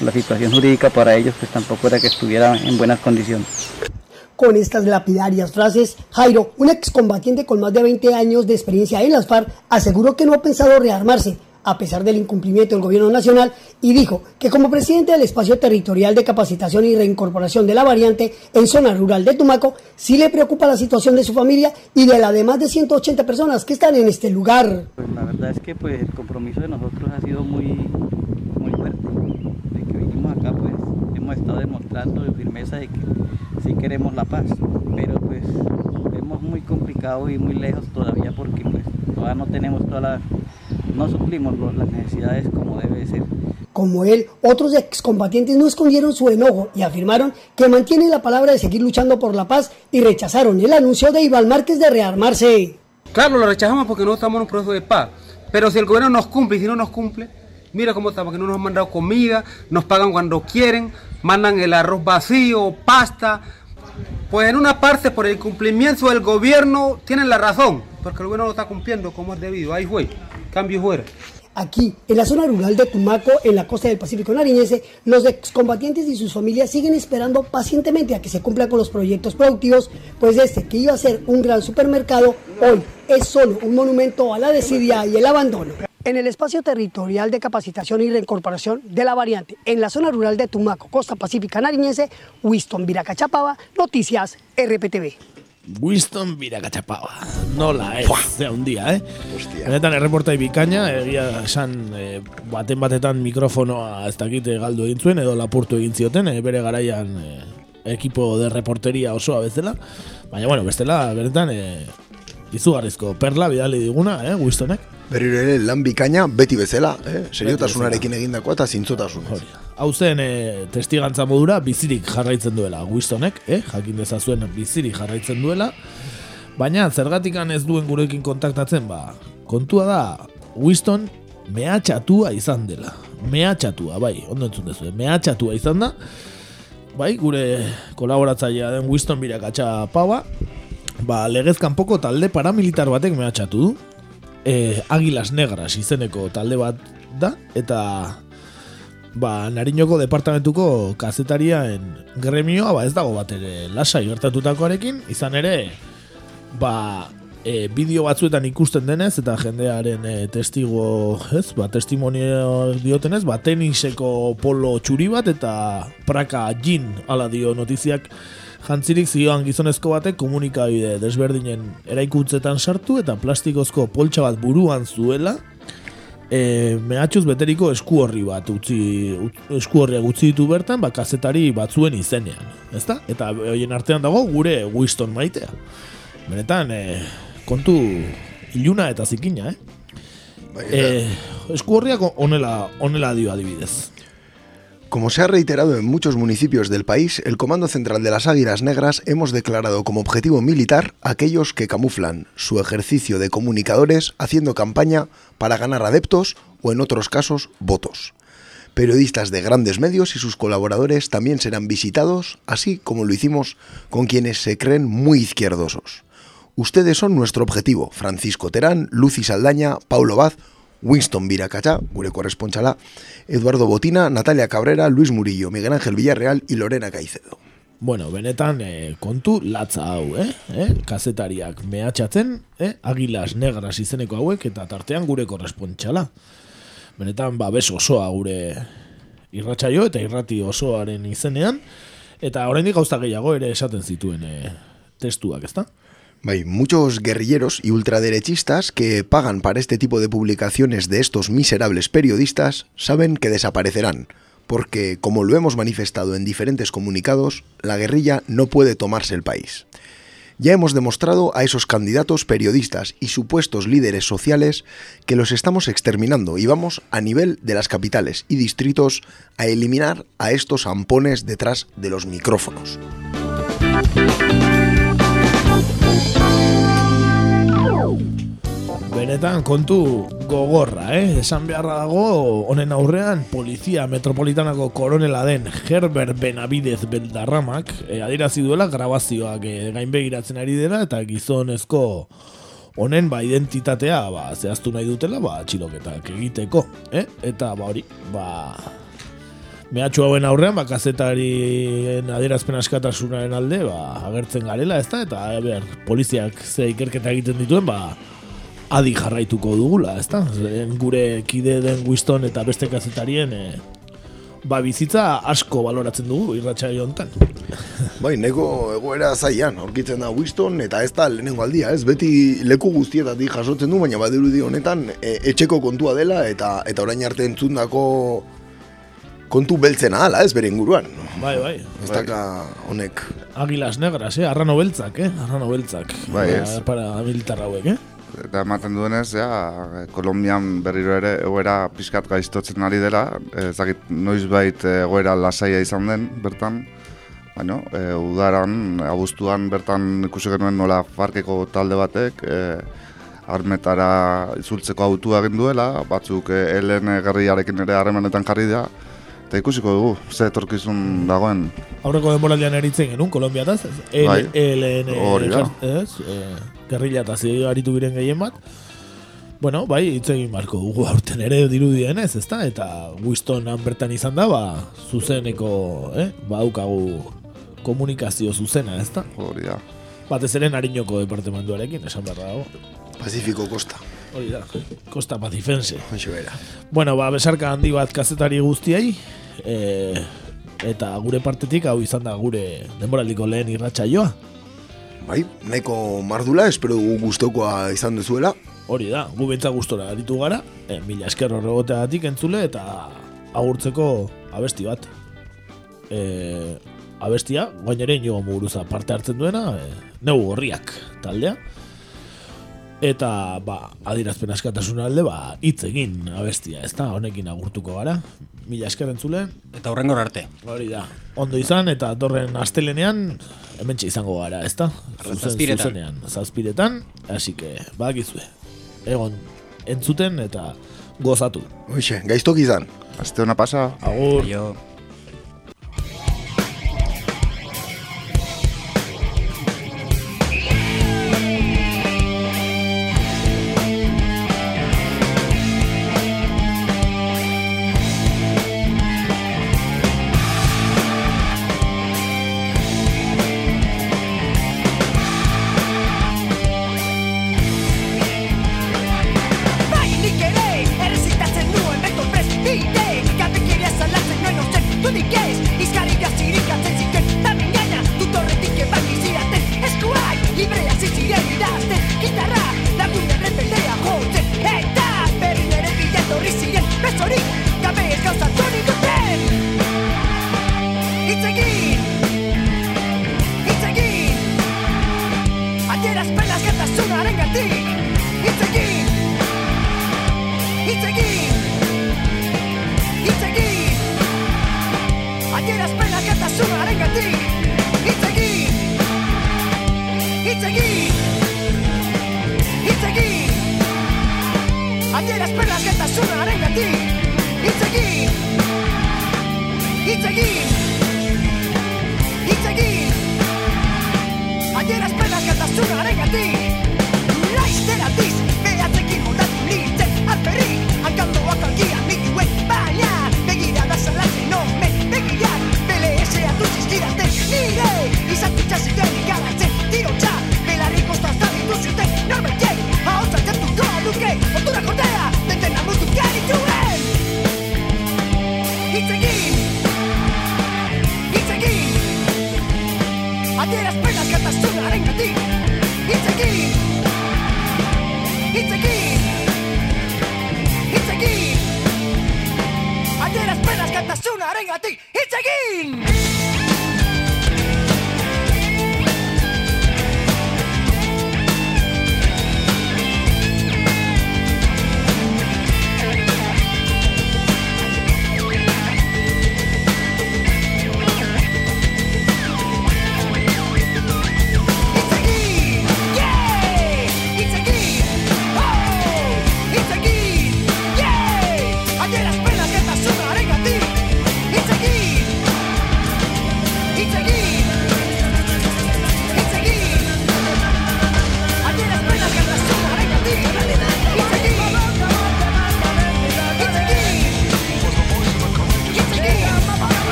la situación jurídica para ellos pues tampoco era que estuviera en buenas condiciones. Con estas lapidarias frases, Jairo, un excombatiente con más de 20 años de experiencia en las FARC, aseguró que no ha pensado rearmarse a pesar del incumplimiento del gobierno nacional y dijo que como presidente del espacio territorial de capacitación y reincorporación de la variante en zona rural de Tumaco, sí le preocupa la situación de su familia y de las demás de 180 personas que están en este lugar. La verdad es que pues el compromiso de nosotros ha sido muy, muy fuerte. De que vinimos acá pues hemos estado demostrando de firmeza de que sí queremos la paz, pero pues vemos muy complicado y muy lejos todavía porque pues todavía no tenemos todas las, no suplimos los- las necesidades como debe ser. Como él, otros excombatientes no escondieron su enojo y afirmaron que mantienen la palabra de seguir luchando por la paz y rechazaron el anuncio de Iván Márquez de rearmarse. Claro, lo rechazamos porque no estamos en un proceso de paz. Pero si el gobierno nos cumple y si no nos cumple, mira cómo estamos, que no nos han mandado comida, nos pagan cuando quieren, mandan el arroz vacío, pasta. Pues en una parte por el cumplimiento del gobierno tienen la razón, porque el gobierno no está cumpliendo como es debido. Ahí fue, cambio fuera. Aquí, en la zona rural de Tumaco, en la costa del Pacífico nariñense, los excombatientes y sus familias siguen esperando pacientemente a que se cumplan con los proyectos productivos, pues este, que iba a ser un gran supermercado, hoy es solo un monumento a la desidia y el abandono. En el espacio territorial de capacitación y reincorporación de la variante, en la zona rural de Tumaco, costa pacífica nariñense, Winston Viracachapaba, Noticias RPTV. Winston Birakatxapaba. Nola, ez, zea handia, eh? Benetan erreportai bikaina, egia esan eh, baten batetan mikrofonoa ez dakite galdu egin zuen, edo lapurtu egin zioten, eh, bere garaian eh, ekipo de reporteria osoa bezala. Baina, bueno, bestela, benetan, eh, izugarrizko perla bidali diguna, eh, Winstonek. Berriro ere lan bikaina beti bezala, eh? seriotasunarekin egindakoa eta zintzotasunez. Hau zen e, testigantza modura bizirik jarraitzen duela Wistonek, eh? jakin dezazuen bizirik jarraitzen duela, baina zergatikan ez duen gurekin kontaktatzen, ba, kontua da Winston mehatxatua izan dela. Mehatxatua, bai, ondo entzun dezu, mehatxatua izan da, bai, gure kolaboratzailea den Winston birakatxa paua, ba, legezkan poko talde paramilitar batek mehatxatu du, e, Agilas Negras izeneko talde bat da, eta ba, Nariñoko departamentuko kazetarien gremioa ba ez dago bat ere lasai gertatutakoarekin, izan ere ba, e, bideo batzuetan ikusten denez eta jendearen e, testigo, ez, ba, testimonio diotenez, ba, teniseko polo txuri bat eta praka jin ala dio notiziak jantzirik zioan gizonezko batek komunikabide desberdinen eraikuntzetan sartu eta plastikozko poltsa bat buruan zuela e, mehatxuz beteriko esku horri bat utzi, ut- esku horriak utzi ditu bertan, ba, kazetari batzuen izenean, ezta? Eta horien artean dago gure Winston maitea. Benetan, e, kontu iluna eta zikina, eh? E, esku horriak onela, onela dio adibidez. Como se ha reiterado en muchos municipios del país, el Comando Central de las Águilas Negras hemos declarado como objetivo militar aquellos que camuflan su ejercicio de comunicadores haciendo campaña para ganar adeptos o en otros casos votos. Periodistas de grandes medios y sus colaboradores también serán visitados, así como lo hicimos con quienes se creen muy izquierdosos. Ustedes son nuestro objetivo, Francisco Terán, Lucy Saldaña, Paulo Baz, Winston Viracachá, gure corresponsala, Eduardo Botina, Natalia Cabrera, Luis Murillo, Miguel Ángel Villarreal y Lorena Caicedo. Bueno, benetan e, kontu latza hau, eh? eh? Kazetariak mehatxatzen, eh? Agilas negras izeneko hauek eta tartean gure korrespontxala. Benetan, babes osoa gure irratsaio eta irrati osoaren izenean, eta oraindik gauza gehiago ere esaten zituen e, testuak, ezta? Bai, muchos guerrilleros y ultraderechistas que pagan para este tipo de publicaciones de estos miserables periodistas saben que desaparecerán, porque, como lo hemos manifestado en diferentes comunicados, la guerrilla no puede tomarse el país. Ya hemos demostrado a esos candidatos periodistas y supuestos líderes sociales que los estamos exterminando y vamos a nivel de las capitales y distritos a eliminar a estos ampones detrás de los micrófonos. Benetan kontu gogorra, eh? Esan beharra dago honen aurrean polizia metropolitanako koronela den Herbert Benavidez Beldarramak eh, adierazi duela grabazioak eh, gainbegiratzen ari dela eta gizonezko honen ba identitatea ba zehaztu nahi dutela ba txiloketak egiteko, eh? Eta ba hori, ba mehatxu hauen aurrean, ba, kazetarien adierazpen askatasunaren alde, ba, agertzen garela, ezta? Eta, a ber, poliziak ze ikerketa egiten dituen, ba, adi jarraituko dugula, ezta? Gure kide den Winston eta beste kazetarien, e, ba, bizitza asko baloratzen dugu irratsaio hontan. Bai, neko egoera zaian, aurkitzen da Winston, eta ez da lehenengo aldia, ez? Beti leku guztietatik jasotzen du, baina badirudi honetan e, etxeko kontua dela, eta eta orain arte entzundako kontu beltzena ala, ez bere inguruan. Bai, bai. Ez daka honek. Agilas negras, eh? Arrano beltzak, eh? Arrano beltzak. Bai, Ba, ez. Para militar hauek, eh? Eta ematen duenez, ja, Kolombian berriro ere egoera pixkat gaiztotzen ari dela, ez dakit noizbait egoera lasaia izan den bertan, baina e, udaran, abuztuan bertan ikusi genuen nola farkeko talde batek, e, armetara itzultzeko autua egin duela, batzuk e, helen gerriarekin ere harremanetan jarri da, eta ikusiko dugu, ze etorkizun dagoen. Aurreko denboraldian eritzen genuen, Kolombiataz, ez? Bai. LN, Hori da. ez? Gerrilla eta zi aritu giren gehien bat. Bueno, bai, hitz egin barko dugu aurten ere dirudien ez, ezta? Eta Wistonan bertan izan da, ba, zuzeneko, eh? Badaukagu komunikazio zuzena, ezta? Hori da. Batez ere Nariñoko departamentuarekin, esan beharra dago. Pacífico Costa. Hori da, Costa Pacifense. Hoxe bera. Bueno, ba, besarka handi bat kazetari guztiei, e, eta gure partetik hau izan da gure denboraldiko lehen irratsaioa. Bai, nahiko mardula, espero dugu gustokoa izan duzuela. Hori da, gu bentsa gustora aritu gara, e, mila esker horregoteagatik entzule eta agurtzeko abesti bat. E, abestia, guain ere inigo muguruza parte hartzen duena, e, neu gorriak taldea. Eta, ba, adirazpen askatasun alde, ba, hitz egin abestia, ezta, honekin agurtuko gara. Mila esker entzule. Eta horrengor arte. Hori da. Ondo izan, eta torren astelenean, hementxe izango gara, ezta? Zuzen- Zazpiretan. Zuzenean, zazpiretan, hasi que, bakizue. Egon, entzuten eta gozatu. Hoxe, gaiztok izan. Aste hona pasa. Agur. Aio.